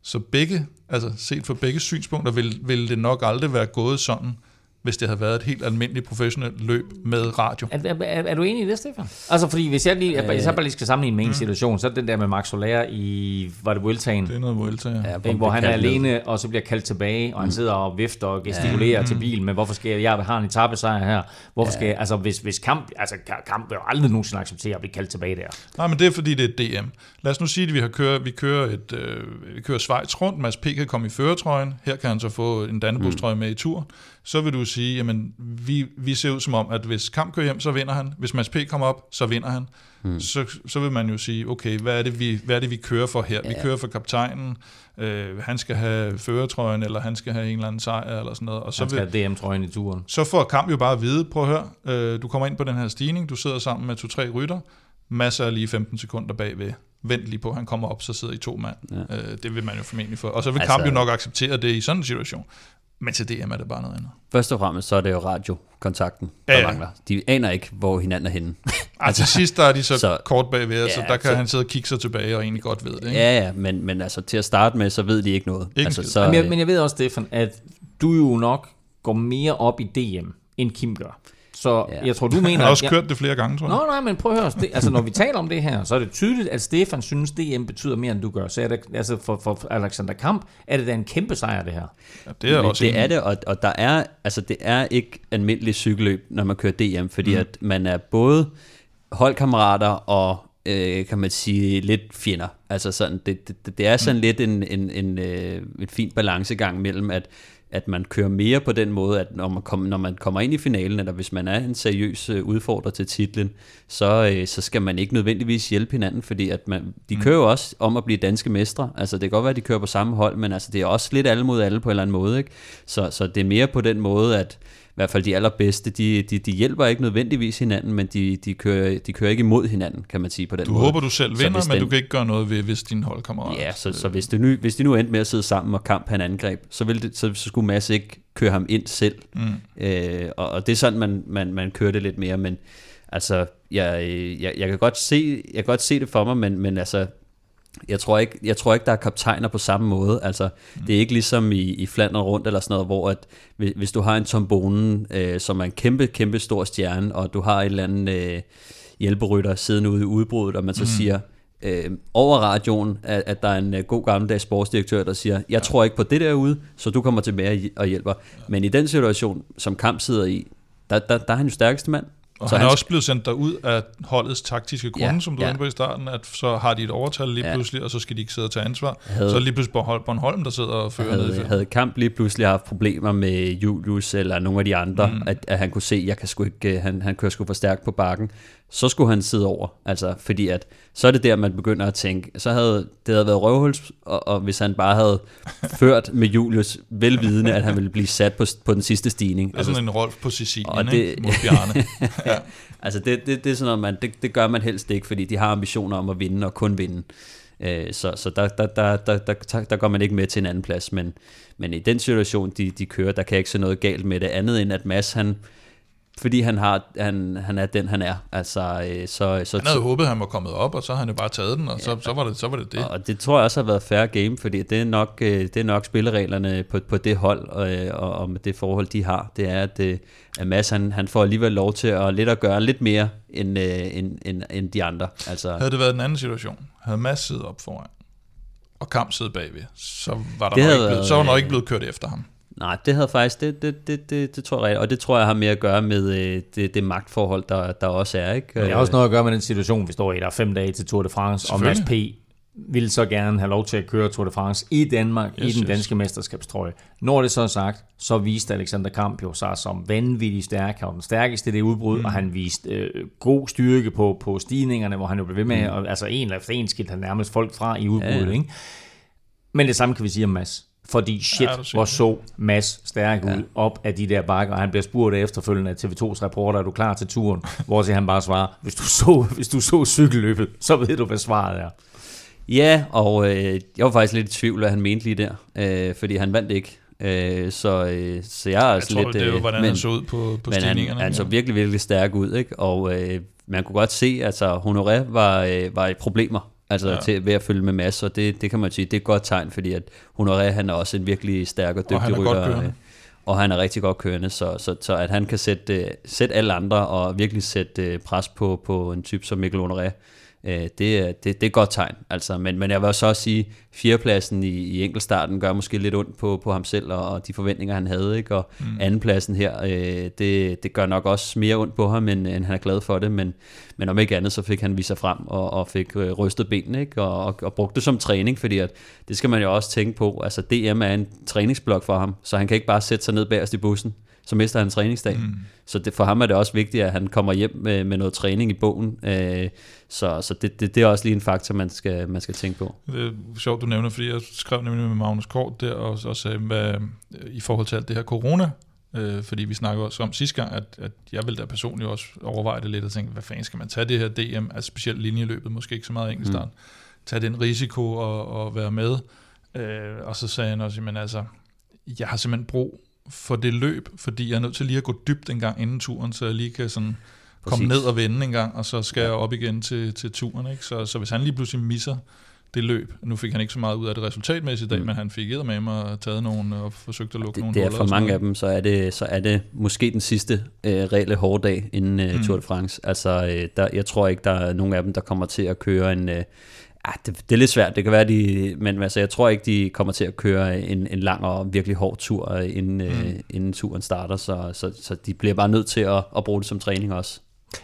Så begge, altså set fra begge synspunkter, vil, vil det nok aldrig være gået sådan, hvis det havde været et helt almindeligt professionelt løb med radio. Er, er, er, er du enig i det, Stefan? Altså, fordi hvis jeg lige, øh, jeg bare lige skal sammenligne med en mm. situation, så er det den der med Max Soler i, var det Vueltaen? Det er noget Vuelta, ja. ja hvor han er alene, og så bliver kaldt tilbage, og han mm. sidder og vifter og gestikulerer ja. til mm. bilen, men hvorfor skal jeg, jeg har en etappesejr her, hvorfor ja. skal jeg, altså hvis, hvis kamp, altså kamp vil aldrig nogensinde acceptere at blive kaldt tilbage der. Nej, men det er fordi, det er DM. Lad os nu sige, at vi, har kørt, vi kører, et, øh, vi kører Schweiz rundt, Mads P. kan komme i føretrøjen, her kan han så få en Dannebos-trøje med i tur, så vil du sige, jamen, vi, vi ser ud som om, at hvis Kamp kører hjem, så vinder han. Hvis Mads P. kommer op, så vinder han. Mm. Så, så vil man jo sige, okay, hvad er det, vi, hvad er det, vi kører for her? Ja. Vi kører for kaptajnen, øh, han skal have føretrøjen, eller han skal have en eller anden sejr, eller sådan noget. Og så han skal vil, have DM-trøjen i turen. Så får Kamp jo bare at vide, prøv at høre, øh, du kommer ind på den her stigning, du sidder sammen med to-tre rytter, masser af lige 15 sekunder bagved. Vent lige på, at han kommer op, så sidder I to mand. Ja. Øh, det vil man jo formentlig få. Og så vil altså, Kamp jo nok acceptere det i sådan en situation. Men til DM er det bare noget andet. Først og fremmest så er det jo radiokontakten, der ja, ja. mangler. De aner ikke, hvor hinanden er henne. altså, til sidst der er de så, så kort bagved, ja, så der kan så, han sidde og kigge sig tilbage og egentlig godt ved det. Ikke? Ja, ja, men, men altså, til at starte med, så ved de ikke noget. Ikke altså, så, men, jeg, men jeg ved også, Stefan, at du jo nok går mere op i DM, end Kim gør. Så Ja. jeg tror, du mener... har også kørt det flere gange, tror jeg. Nå, nej, men prøv at høre. Det, altså, når vi taler om det her, så er det tydeligt, at Stefan synes, DM betyder mere, end du gør. Så er det, altså, for, for Alexander Kamp er det da en kæmpe sejr, det her. Ja, det er jeg Men også det er det, og, og der er, altså det er ikke almindelig cykelløb, når man kører DM, fordi mm. at man er både holdkammerater og øh, kan man sige lidt fjender. Altså sådan, det, det, det er sådan mm. lidt en, en, en, øh, en fin balancegang mellem, at, at man kører mere på den måde, at når man, kom, når man kommer ind i finalen, eller hvis man er en seriøs øh, udfordrer til titlen, så, øh, så skal man ikke nødvendigvis hjælpe hinanden, fordi at man, de kører jo også om at blive danske mestre. Altså det kan godt være, at de kører på samme hold, men altså, det er også lidt alle mod alle på en eller anden måde. Ikke? Så, så det er mere på den måde, at hvert fald de allerbedste, de, de, de hjælper ikke nødvendigvis hinanden, men de, de, kører, de kører ikke imod hinanden, kan man sige på den Du måde. håber, du selv vinder, hvis men den- du kan ikke gøre noget ved, hvis din holdkammerat... Ja, så, så hvis, det nu, hvis de nu endte med at sidde sammen og kamp han angreb, så, ville det, så, så skulle Mads ikke køre ham ind selv. Mm. Øh, og, og det er sådan, man, man, man kører det lidt mere, men altså, jeg, jeg, jeg, kan godt se, jeg kan godt se det for mig, men, men altså, jeg tror, ikke, jeg tror ikke, der er kaptajner på samme måde. Altså, mm. Det er ikke ligesom i, i Flandern rundt eller sådan noget, hvor at, hvis, hvis du har en tombonen, øh, som er en kæmpe, kæmpe stor stjerne, og du har et eller andet øh, hjælperytter siddende ude i udbruddet, og man så mm. siger, øh, over radioen, at, at der er en øh, god gammeldags sportsdirektør, der siger, jeg tror ikke på det derude, så du kommer tilbage og hjælper. Men i den situation, som Kamp sidder i, der, der, der er han jo stærkeste mand. Og Så han er også blevet sendt derud af holdets taktiske grunde, Ja, som du ja. inde på i starten, at så har de et overtal lige Ja. pludselig, og så skal de ikke sidde og tage ansvar. Havde- Så lige pludselig Bornholm, Bornholm der sidder og fører ned i havde, havde Kamp lige pludselig haft problemer med Julius eller nogle af de andre, mm. at, at han kunne se, jeg kan sgu ikke, øh, han, han kører sgu for stærkt på bakken, så skulle han sidde over. Altså, fordi at, så er det der, man begynder at tænke, så havde det havde været røvhuls, og, og hvis han bare havde ført med Julius, velvidende, at han ville blive sat på, på den sidste stigning. Det er sådan en Rolf på Sicilien, Og det... det- ikke? Mod Bjarne. ja. Altså det, det, det er sådan noget, man, det, det gør man helst ikke, fordi de har ambitioner om at vinde og kun vinde. Øh, så så der, der, der, der, der, der går man ikke med til en anden plads, men, men i den situation, de, de kører, der kan jeg ikke se noget galt med det, andet end at Mads, han, fordi han, har, han, han er den, han er, altså, øh, så, så, Han havde håbet, at han var kommet op, og så har han jo bare taget den, og så, så, var, det, så var det det. og det tror jeg også har været fair game, fordi det er nok, øh, det er nok spillereglerne på, på det hold, og, øh, og, og med det forhold, de har. Det er, at, øh, at Mads, han, han får alligevel lov til at, lidt at gøre lidt mere, end, øh, end, end, end de andre. Altså, Havde det været en anden situation, havde Mads siddet op foran, og Kamp siddet bagved, så var der Det nok ikke blevet, så var nok øh, ikke blevet kørt efter ham. Nej, det havde faktisk, det, det, det, det, det tror jeg, og det tror jeg har mere at gøre med øh, det, det magtforhold, der, der også er. Ikke? Men det har også noget at gøre med den situation, vi står i. Der er fem dage til Tour de France, og Mads P. vil så gerne have lov til at køre Tour de France i Danmark, yes, i Yes, den yes. danske mesterskabstrøje. Når det så er sagt, så viste Alexander Kamp jo sig som vanvittig stærk. Han var den stærkeste i det udbrud, mm. og han viste øh, god styrke på, på stigningerne, hvor han jo blev ved med, mm. og, altså en efter en skilte han nærmest folk fra i udbruddet. Ja. Ikke? Men det samme kan vi sige om Mads. Fordi shit, Ja, ja, siger hvor så Mads stærk ud op af de der bakker, og han bliver spurgt efterfølgende af TV2's reporter, er du klar til turen? Hvor så han bare svarer, hvis du så, hvis du så cykelløbet, så ved du, hvad svaret er. Ja, og øh, jeg var faktisk lidt i tvivl, hvad han mente lige der, øh, fordi han vandt ikke. Øh, så, øh, så jeg er Jeg altså tror, lidt... det er jo, øh, hvordan men, han så ud på, på men han, stigningerne. han så virkelig, virkelig stærk ud, ikke? Og øh, man kunne godt se, altså Honoré var, øh, var i problemer. Altså Ja. til, ved at følge med Mads, og det, det kan man sige, det er et godt tegn, fordi at Honoré, han er også en virkelig stærk og dygtig han er rytter. øh, og han er rigtig godt kørende, så, så, så at han kan sætte, øh, sætte alle andre og virkelig sætte øh, pres på, på en type som Mikkel Honoré, øh, det, er- det, det er et godt tegn. Altså, men, men jeg vil så også sige, fjerdepladsen i, i enkeltstarten gør måske lidt ondt på, på ham selv og, og de forventninger, han havde. Ikke? Og mm. andenpladsen her, øh, det, det gør nok også mere ondt på ham, end, end han er glad for det. Men, men om ikke andet, så fik han vist sig frem og, og fik øh, rystet benene ikke? Og, og, og brugt det som træning, fordi at, det skal man jo også tænke på. Altså DM er en træningsblok for ham, så han kan ikke bare sætte sig ned bagerst i bussen så mister han træningsdag. Mm. Så det, for ham er det også vigtigt, at han kommer hjem med, med noget træning i bogen. Øh, så så det, det, det er også lige en faktor, man skal, man skal tænke på. Det er sjovt, du nævner, fordi jeg skrev nemlig med Magnus Kort der, og og sagde, hvad, i forhold til alt det her corona, øh, fordi vi snakkede også om sidste gang, at, at jeg ville da personligt også overveje det lidt og tænke, hvad fanden skal man tage det her DM, altså specielt linjeløbet, måske ikke så meget enkeltstart, mm. tage den risiko og, og være med. Øh, og så sagde han også, men altså, jeg har simpelthen brug for det løb, fordi jeg er nødt til lige at gå dybt en gang inden turen, så jeg lige kan sådan komme ned og vende en gang, og så skal jeg op igen til, til turen. Ikke? Så, så hvis han lige pludselig misser det løb. Nu fik han ikke så meget ud af det resultatmæssigt i dag, Mm. men han fik med mig taget nogen og forsøgt at lukke Det, nogle det er for og mange af dem, så er det, så er det måske den sidste øh, reelle hårde dag inden øh, Mm. Tour de France. Altså, øh, der, jeg tror ikke, der er nogen af dem, der kommer til at køre en... Øh, ah, det, det er lidt svært, det kan være, de, men altså, jeg tror ikke, de kommer til at køre en, en lang og virkelig hård tur, øh, inden, øh, Mm. inden turen starter, så, så, så de bliver bare nødt til at, at bruge det som træning også.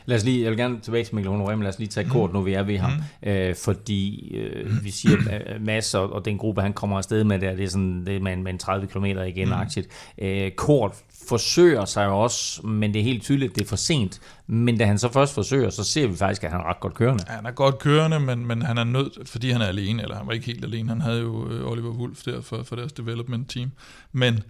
Lad os lige, jeg vil gerne tilbage til Mikkel Honoré, men lad os lige tage kort, nu vi er ved ham. Øh, fordi øh, vi siger, at Mads og, og den gruppe, han kommer afsted med der, det er sådan det er med, en- med en 30 km igen aktivt. Øh, kort forsøger sig jo også, men det er helt tydeligt, at det er for sent. Men da han så først forsøger, så ser vi faktisk, at han er ret godt kørende. Ja, Han er godt kørende, men, men han er nødt, fordi han er alene, eller han var ikke helt alene, han havde jo øh, Oliver Wolf der for, for deres development team, men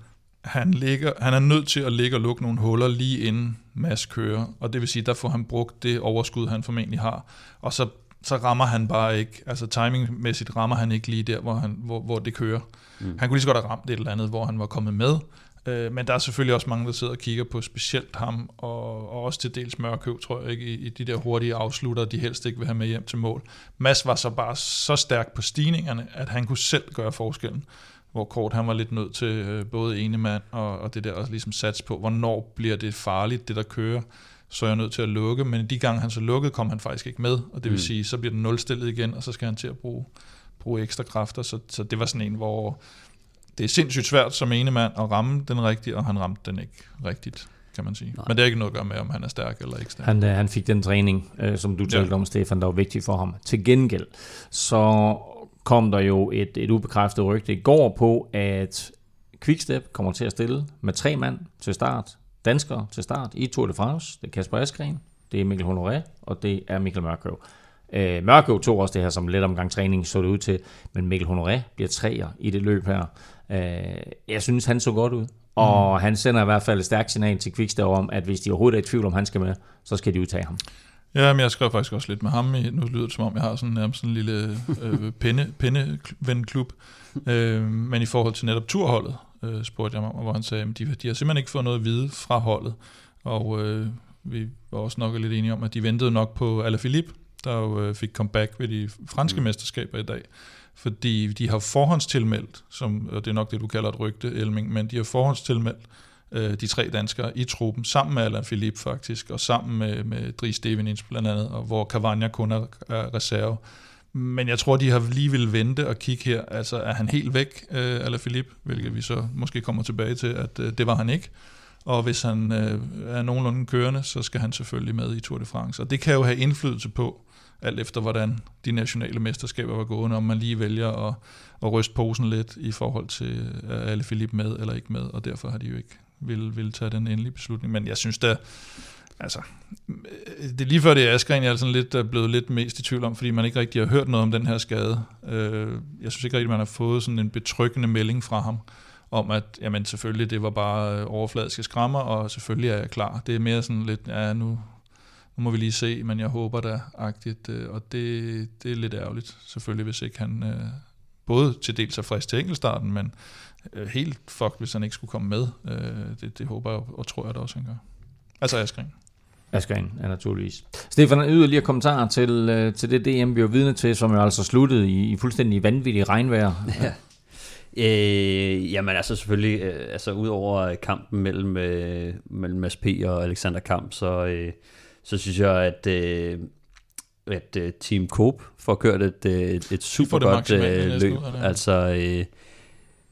han, ligger, han er nødt til at ligge og lukke nogle huller lige inden Mads kører, og det vil sige, der får han brugt det overskud, han formentlig har, og så, så rammer han bare ikke, altså timingmæssigt rammer han ikke lige der, hvor, han, hvor, hvor det kører. Mm. Han kunne lige så godt have ramt et eller andet, hvor han var kommet med, Øh, men der er selvfølgelig også mange, der sidder og kigger på specielt ham, og, og også til dels Mørkøv, tror jeg ikke, i, i de der hurtige afslutter, de helst ikke vil have med hjem til mål. Mads var så bare så stærk på stigningerne, at han kunne selv gøre forskellen. Hvor Kort han var lidt nødt til øh, både ene mand og, og det der også ligesom sats på, hvornår bliver det farligt, det der kører, så er jeg nødt til at lukke, men de gange han så lukkede, kom han faktisk ikke med, og det vil Mm. sige, så bliver den nulstillet igen, og så skal han til at bruge, bruge ekstra kræfter, så, så det var sådan en, hvor det er sindssygt svært som ene mand at ramme den rigtige, og han ramte den ikke rigtigt, kan man sige. Nej. Men det er ikke noget at gøre med, om han er stærk eller ikke stærk. Han, øh, han fik den træning, øh, som du talte Ja. om, Stefan, der var vigtig for ham. Til gengæld, så kom der jo et, et ubekræftet rygte i går på, at Quickstep kommer til at stille med tre mand til start, danskere til start i Tour de France. Det er Kasper Askren, det er Mikkel Honoré, og det er Mikkel Mørkøv. Øh, Mørkøv tog også det her som let omgang træning, så det ud til, men Mikkel Honoré bliver træer i det løb her. Øh, jeg synes, han så godt ud. Og mm. han sender i hvert fald et stærkt signal til Quickstep om, at hvis de overhovedet er i tvivl om, han skal med, så skal de udtage ham. Ja, men jeg skrev faktisk også lidt med ham. Nu lyder det som om, jeg har sådan nærmest sådan en lille øh, pinde, pindevenklub. Øh, men i forhold til netop turholdet, øh, spurgte jeg mig om, hvor han sagde, at de, de har simpelthen ikke fået noget at vide fra holdet. Og øh, vi var også nok lidt enige om, at de ventede nok på Alaphilippe, der jo øh, fik comeback ved de franske mm. mesterskaber i dag. Fordi de har forhåndstilmeldt, som, og det er nok det, du kalder et rygte, Elming, men de har forhåndstilmeldt øh, de tre danskere i truppen, sammen med Alain Philippe faktisk, og sammen med, med Dries Devenins blandt andet, og hvor Cavagna kun er, er reserve. Men jeg tror, de har lige vil vente og kigge her. Altså, er han helt væk, øh, Alain Philippe, hvilket vi så måske kommer tilbage til, at øh, det var han ikke. Og hvis han øh, er nogenlunde kørende, så skal han selvfølgelig med i Tour de France. Og det kan jo have indflydelse på, alt efter hvordan de nationale mesterskaber var gående, om man lige vælger at, at ryste posen lidt i forhold til, øh, er alle Philip med eller ikke med, og derfor har de jo ikke vil, vil tage den endelige beslutning. Men jeg synes da, altså, øh, det er lige før det er Askren, jeg er sådan lidt er blevet lidt mest i tvivl om, fordi man ikke rigtig har hørt noget om den her skade. Jeg synes ikke rigtig, man har fået sådan en betryggende melding fra ham, om at, jamen selvfølgelig, det var bare overfladiske skrammer, og selvfølgelig er jeg klar. Det er mere sådan lidt, ja, nu, nu må vi lige se, men jeg håber da, agtigt, øh, og det, det er lidt ærgerligt, selvfølgelig, hvis ikke han øh, både til dels er frisk til enkeltstarten, men øh, helt fuck, hvis han ikke skulle komme med. Øh, det, det håber jeg og tror jeg da også, han gør. Altså Askren. Askren, ja, naturligvis. Stefan, yderligere kommentarer til, til det DM, vi var vidne til, som jo altså sluttede i, i fuldstændig vanvittig regnvejr. Ja. Øh, jamen altså selvfølgelig, øh, altså udover kampen mellem, øh, mellem Mads P. og Alexander Kamp, så, øh, så synes jeg, at, øh, at øh, Team Coop får kørt et, øh, et, et super godt øh, løb. Altså, øh,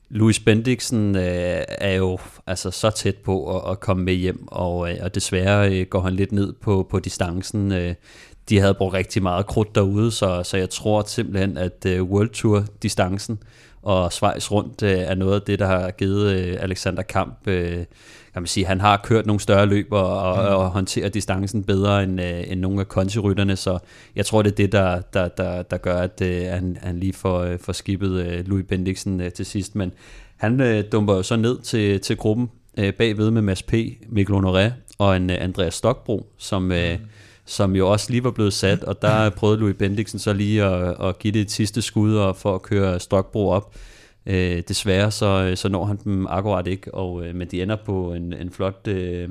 Louis Bendiksen øh, er jo altså så tæt på at, at komme med hjem, og, øh, og desværre øh, går han lidt ned på, på distancen. Øh, de havde brugt rigtig meget krudt derude, så, så jeg tror simpelthen, at øh, World Tour-distancen og Schweiz rundt øh, er noget af det, der har givet øh, Alexander Kamp, øh, kan man sige, han har kørt nogle større løb og, og, Mm. og håndterer distancen bedre end, øh, end nogle af kontirytterne, så jeg tror, det er det, der, der, der, der gør, at øh, han, han lige får, øh, får skibet øh, Louis Bendiksen øh, til sidst, men han øh, dumper jo så ned til, til gruppen øh, bagved med Mads P., Mikkel Honoré og en øh, Andreas Stokbro, som, øh, som jo også lige var blevet sat, og der prøvede Louis Bendiksen så lige at, at give det et sidste skud og for at køre Stokbro op. Øh, desværre så, så når han dem akkurat ikke, og, øh, men de ender på en, en flot øh,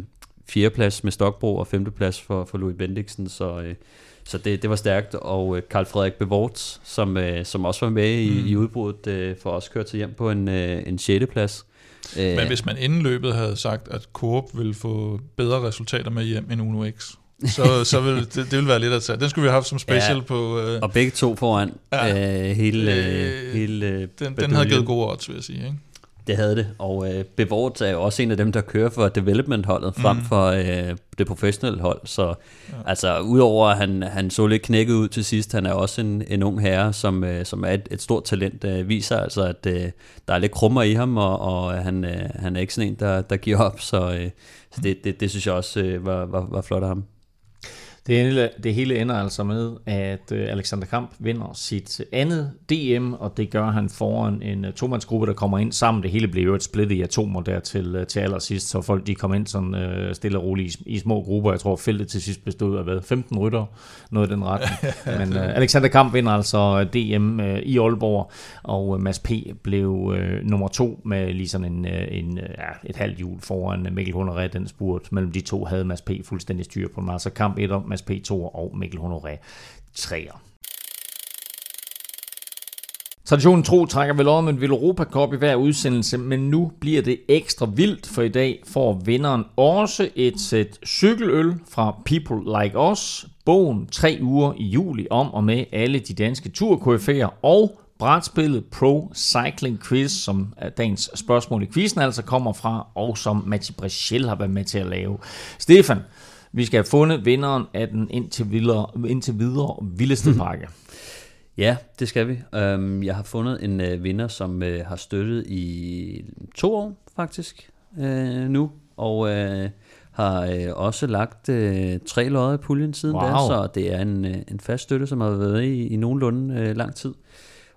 fjerdeplads med Stokbro og femteplads for, for Louis Bendiksen, så, øh, så det, det var stærkt, og øh, Karl Frederik Bevort, som, øh, som også var med i, mm. i udbruddet, øh, for os kørte til hjem på en, øh, en 6. plads. Øh, Men hvis man inden løbet havde sagt, at Coop ville få bedre resultater med hjem end Uno X, så, så vil, det, det vil være lidt at tage. Den skulle vi have haft som special ja, på... Øh, og begge to foran ja, øh, hele, øh, hele øh, den, den havde givet gode odds, vil jeg sige. Ikke? Det havde det, og øh, Bevort er jo også en af dem, der kører for development-holdet, frem mm. for øh, det professionelle hold. Så ja. altså, udover at han, han så lidt knækket ud til sidst, han er også en, en ung herre, som, øh, som er et, et stort talent. Øh, viser altså, at øh, der er lidt krummer i ham, og, og han, øh, han er ikke sådan en, der, der giver op. Så, øh, så det, det, det synes jeg også øh, var, var, var flot af ham. Det hele, det hele ender altså med, at øh, Alexander Kamp vinder sit andet DM, og det gør han foran en øh, tomandsgruppe, der kommer ind sammen. Det hele blev jo et splittet i atomer der til, øh, til allersidst, så folk de kom ind sådan øh, stille og roligt i, i små grupper. Jeg tror, feltet til sidst bestod af hvad, 15 rytter, noget i den retning. Men øh, Alexander Kamp vinder altså DM øh, i Aalborg, og øh, Mads P. blev øh, nummer to med lige sådan en, øh, en, ja, et halvt hjul foran Mikkel Hunderred, den spurt. Mellem de to havde Mads P. fuldstændig styr på den. Altså Kamp 1 Thomas P. 2 og Mikkel Honoré 3'er. Traditionen tro trækker vel om en Europa Cup i hver udsendelse, men nu bliver det ekstra vildt, for i dag får vinderen også et sæt cykeløl fra People Like Us, bogen 3 uger i juli om og med alle de danske turkoryfærer og brætspillet Pro Cycling Quiz, som er dagens spørgsmål i quizzen altså kommer fra, og som Mati Brechel har været med til at lave. Stefan, vi skal have fundet vinderen af den indtil videre, indtil videre vildeste hmm. pakke. Ja, det skal vi. Øhm, jeg har fundet en uh, vinder, som uh, har støttet i to år faktisk uh, nu, og uh, har uh, også lagt tre lodder i puljen siden wow. der, så det er en, en fast støtte, som har været i, i nogenlunde lang tid.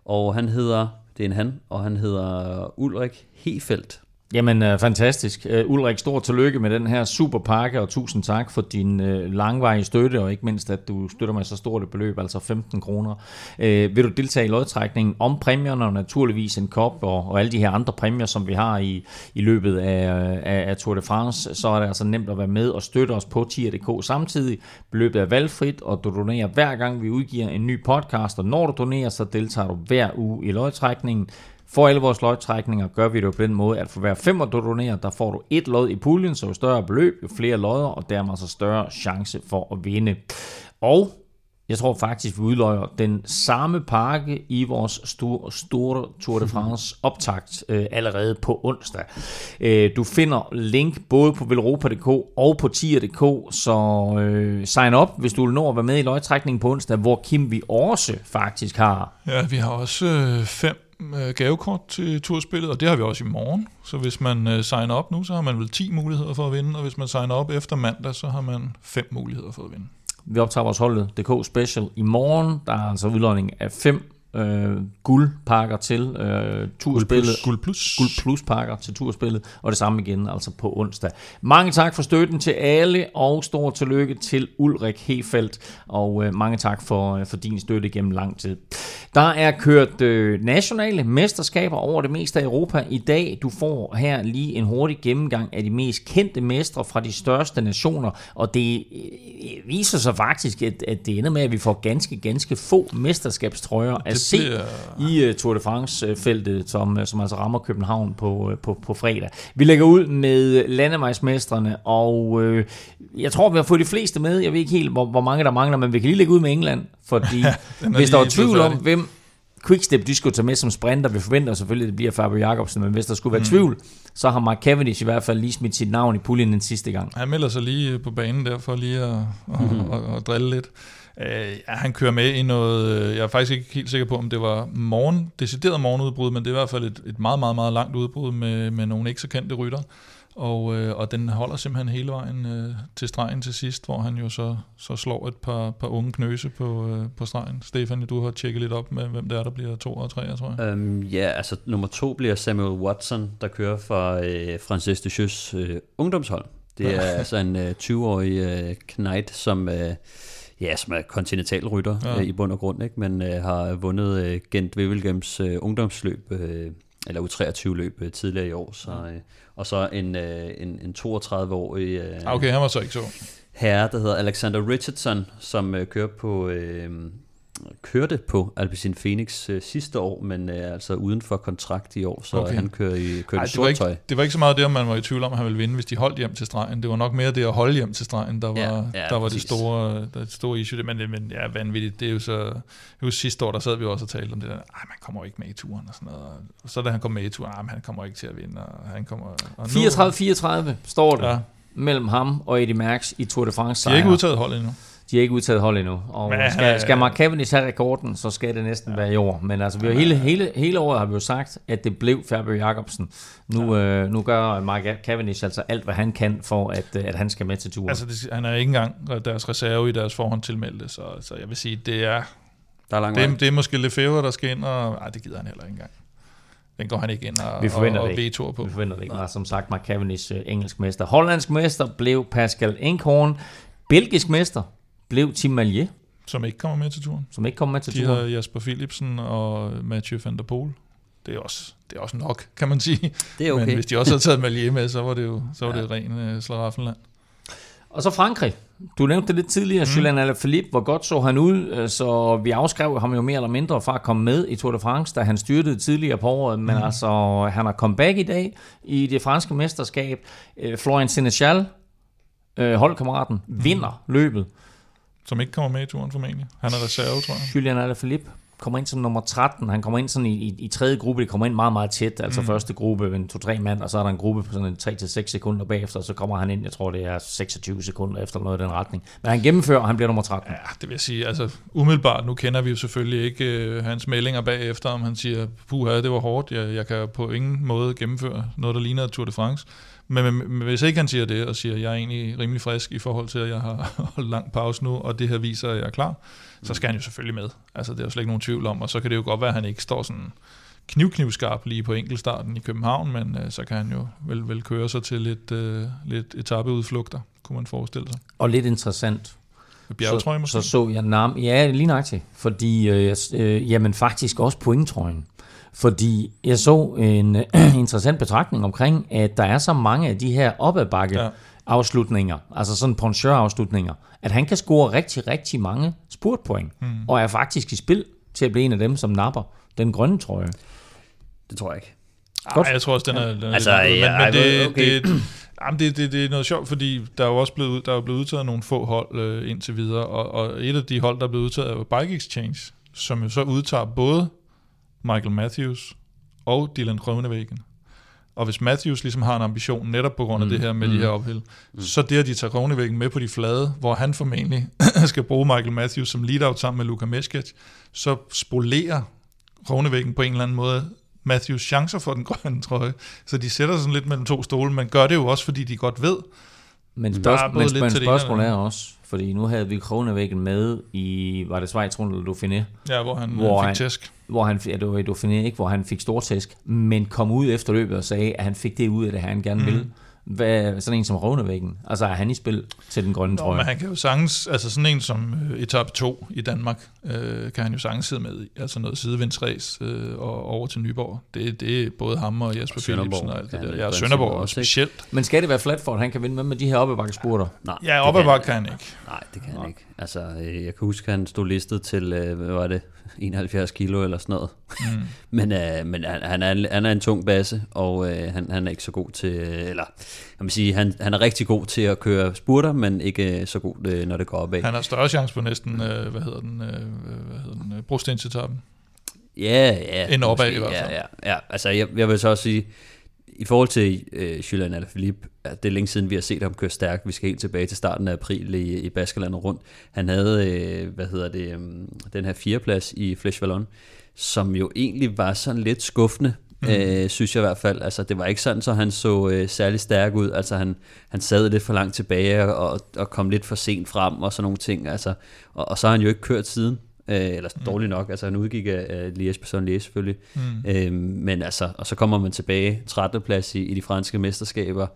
Og han hedder, det er en han, og han hedder Ulrik Hefeldt. Jamen, øh, fantastisk. Øh, Ulrik, stort tillykke med den her superpakke, og tusind tak for din øh, langvarige støtte, og ikke mindst, at du støtter mig så stort et beløb, altså 15 kroner. Øh, vil du deltage i lodtrækningen om præmierne, og naturligvis en kop, og, og alle de her andre præmier, som vi har i, i løbet af, øh, af, af Tour de France, så er det altså nemt at være med og støtte os på tier.dk samtidig. Beløbet er valgfrit, og du donerer hver gang, vi udgiver en ny podcast, og når du donerer, så deltager du hver uge i lodtrækningen. For alle vores lodtrækninger gør vi det på den måde, at for hver femmer du donerer, der får du et lod i puljen, så jo større beløb, jo flere lodder, og dermed så større chance for at vinde. Og jeg tror faktisk, vi udløjer den samme pakke i vores store, store Tour de France optakt øh, allerede på onsdag. Øh, du finder link både på velropa.dk og på tier.dk, så øh, sign op, hvis du vil nå at være med i løgtrækningen på onsdag, hvor Kim vi også faktisk har. Ja, vi har også øh, fem øh, gavekort til turspillet, og det har vi også i morgen. Så hvis man øh, signer op nu, så har man vel 10 muligheder for at vinde, og hvis man signer op efter mandag, så har man 5 muligheder for at vinde. Vi optager vores holdet DK Special i morgen. Der er altså udlodning af fem øh, guldpakker til øh, turspillet. Guld plus. Guld plus pakker til turspillet, og det samme igen altså på onsdag. Mange tak for støtten til alle, og stor tillykke til Ulrik Hefeldt, og øh, mange tak for, øh, for din støtte gennem lang tid. Der er kørt øh, nationale mesterskaber over det meste af Europa i dag. Du får her lige en hurtig gennemgang af de mest kendte mestre fra de største nationer, og det øh, viser sig faktisk, at, at det ender med, at vi får ganske, ganske få mesterskabstrøjer se bliver... i uh, Tour de France-feltet, som, uh, som altså rammer København på, på, på fredag. Vi lægger ud med landevejsmestrene, og uh, jeg tror, vi har fået de fleste med. Jeg ved ikke helt, hvor, hvor mange der mangler, men vi kan lige lægge ud med England, fordi hvis der er tvivl om, hvem Quickstep de skulle tage med som sprinter, vi forventer selvfølgelig, at det bliver Fabio Jacobsen, men hvis der skulle være mm. tvivl, så har Mark Cavendish i hvert fald lige smidt sit navn i puljen den sidste gang. Han melder sig lige på banen der for lige at, mm-hmm. at, at, at drille lidt. Øh, ja, han kører med i noget, øh, jeg er faktisk ikke helt sikker på, om det var morgen, decideret morgenudbrud, men det er i hvert fald et, et meget, meget, meget langt udbrud med, med nogle ikke så kendte rytter. Og, øh, og den holder simpelthen hele vejen øh, til stregen til sidst, hvor han jo så, så slår et par, par unge knøse på, øh, på stregen. Stefan, du har tjekket lidt op med, hvem det er, der bliver to og tre, tror jeg. Um, ja, altså nummer to bliver Samuel Watson, der kører for øh, Francis de Jeux øh, ungdomshold. Det er altså en øh, 20-årig øh, knight, som... Øh, ja, som er kontinentalrytter ja. øh, i bund og grund, ikke? men øh, har vundet øh, Gent Wevelgems øh, ungdomsløb øh, eller U23 løb øh, tidligere i år. Så, øh, og så en, øh, en, en 32-årig øh, Ah, Okay, han var så ikke så. herre, der hedder Alexander Richardson, som øh, kører på, øh, kørte på Alpecin Phoenix øh, sidste år, men øh, altså uden for kontrakt i år, så Okay. han kører i, kører Ej, i det, var ikke, tøj. det var ikke så meget det, om man var i tvivl om, at han ville vinde, hvis de holdt hjem til stregen. Det var nok mere det at holde hjem til stregen, der var, Ja, ja, der var det, store, der, det store issue. Men, det- men ja, vanvittigt. Det er jo så... Husker sidste år, der sad vi også og talte om det der. Ej, man kommer jo ikke med i turen og sådan noget. Og så da han kom med i turen, ej, men han kommer ikke til at vinde. Og han kommer, og nu, 34-34 står det Ja, mellem ham og Eddie Merckx i Tour de France de har ikke udtaget holdet endnu. De har ikke udtaget hold endnu. Og Men han er- skal, skal Mark Cavendish have rekorden, så skal det næsten ja. være i år. Men altså, vi har hele, hele, hele året har vi jo sagt, at det blev Fabio Jacobsen. Nu, ja. øh, nu gør Mark Cavendish altså alt, hvad han kan, for at, øh, at han skal med til turen. Altså, det, han er ikke engang deres reserve i deres forhånd tilmeldte, så, så jeg vil sige, det er, Der er lang det, vej. er, det er måske Lefebvre, der skal ind, og ej, det gider han heller ikke engang. Den går han ikke ind og, Vi forventer og, og det på. Vi forventer det ikke. Men som sagt, Mark Cavendish øh, engelsk mester. Hollandsk mester blev Pascal Enkhorn. Belgisk mester blev Tim Malier, Som ikke kommer med til turen. som ikke kom med til De turen. har Jasper Philipsen og Mathieu van der Poel. Det er også, det er også nok, kan man sige. Det er Men okay. hvis de også havde taget Malier med, så var det jo så var det ren uh, slaraffenland. Og så Frankrig. Du nævnte det lidt tidligere, mm. Julian Alaphilippe. Hvor godt så han ud, øh, så vi afskrev ham jo mere eller mindre fra at komme med i Tour de France, da han styrtede tidligere på året. Men mm. altså, han har kommet back i dag i det franske mesterskab. Øh, Florian Senechal, øh, holdkammeraten, mm. vinder løbet. Som ikke kommer med i turen formentlig. Han er reserve, tror jeg. Julian Alaphilippe kommer ind som nummer 13. Han kommer ind sådan i, i, i tredje gruppe. Det kommer ind meget, meget tæt. Altså mm. første gruppe, en to-tre mand, og så er der en gruppe på sådan en 3-6 sekunder bagefter, og så kommer han ind, jeg tror det er 26 sekunder efter noget i den retning. Men han gennemfører, og han bliver nummer 13. Ja, det vil jeg sige. Altså, umiddelbart, nu kender vi jo selvfølgelig ikke uh, hans meldinger bagefter, om han siger, puha, det var hårdt, jeg, jeg kan på ingen måde gennemføre noget, der ligner Tour de France. Men, men, men hvis ikke han siger det, og siger, jeg er egentlig rimelig frisk i forhold til, at jeg har holdt lang pause nu, og det her viser, at jeg er klar, så skal han jo selvfølgelig med. Altså, det er jo slet ikke nogen tvivl om, og så kan det jo godt være, at han ikke står sådan knivknivskarp lige på enkeltstarten i København, men uh, så kan han jo vel, vel køre sig til lidt, uh, lidt etapeudflugter, kunne man forestille sig. Og lidt interessant, Bjergetrøje måske? så, så jeg navn. Ja, lige nøjagtigt. Fordi, øh, øh, jamen faktisk også pointtrøjen. Fordi jeg så en interessant betragtning omkring, at der er så mange af de her opadbakke Ja. afslutninger, altså sådan poncheur afslutninger, at han kan score rigtig, rigtig mange spurtpoint, mm. og er faktisk i spil til at blive en af dem, som napper den grønne trøje. Det tror jeg ikke. Godt. Nej, jeg tror også, den er, den er Altså, lidt ja, men, men det, okay. det, jamen, det, det, det er noget sjovt, fordi der er jo også blevet, der er blevet udtaget nogle få hold øh, indtil videre, og, og et af de hold, der er blevet udtaget, er jo Bike Exchange, som jo så udtager både Michael Matthews og Dylan Groenewegen. Og hvis Matthews ligesom har en ambition, netop på grund af mm, det her med mm, de her ophæld, mm. så det, at de tager Groenewegen med på de flade, hvor han formentlig skal bruge Michael Matthews som lead-out sammen med Luka Meskic, så spolerer Groenewegen på en eller anden måde Matthews chancer for den grønne trøje. Så de sætter sådan lidt mellem to stole, men gør det jo også, fordi de godt ved, Men, både men, men spørgsmålet er også, fordi nu havde vi Kronevæggen med i, var det Schweiz rundt eller Dauphiné, ja, hvor han Hvor fik han- tæsk. hvor han, ja, det var i Dauphiné, ikke, hvor han fik stortæsk, men kom ud efter løbet og sagde, at han fik det ud af det, han gerne ville. Hvad, sådan en som Rovnevæggen, altså er han i spil til den grønne Nå, trøje? men han kan jo sagtens, altså sådan en som øh, etape 2 i Danmark, øh, kan han jo sagtens sidde med i. Altså noget sidevindsræs øh, og over til Nyborg. Det, det er både ham og Jesper Og Sønderborg Philipsen og alt det der. Ja, Sønderborg også, specielt. Men skal det være flat for, at han kan vinde med, med de her oppebakkespurter? Nej, Ja, det op ad kan kan han ikke. Nej, det kan han ikke. Altså, øh, jeg kan huske, at han stod listet til, øh, hvad var det, 71 kilo eller sådan noget. Mm. Men, øh, men han, han, er, han er en tung basse, og øh, han, han er ikke så god til, eller jeg vil sige, han, han er rigtig god til at køre spurter, men ikke øh, så god, øh, når det går opad. Han har større chance på næsten, øh, hvad hedder den, øh, hvad hedder den, øh, brostensetappen. Ja, ja. End opad måske, i hvert fald. Ja, ja, ja. Altså, jeg, jeg vil så også sige, i forhold til øh, Julian Alaphilippe, det er længe siden, vi har set ham køre stærkt. Vi skal helt tilbage til starten af april i, i Baskerlandet rundt. Han havde, øh, hvad hedder det, øh, den her fireplads i Flesh Vallon, som jo egentlig var sådan lidt skuffende, mm. øh, synes jeg i hvert fald. Altså, det var ikke sådan, så han så øh, særlig stærk ud. Altså, han, han sad lidt for langt tilbage og, og kom lidt for sent frem og sådan nogle ting. Altså, og, og så har han jo ikke kørt siden. Øh, eller dårligt nok, altså han udgik af, af liège bastogne liège selvfølgelig. Mm. Øhm, men altså, og så kommer man tilbage, 13. plads i, i de franske mesterskaber.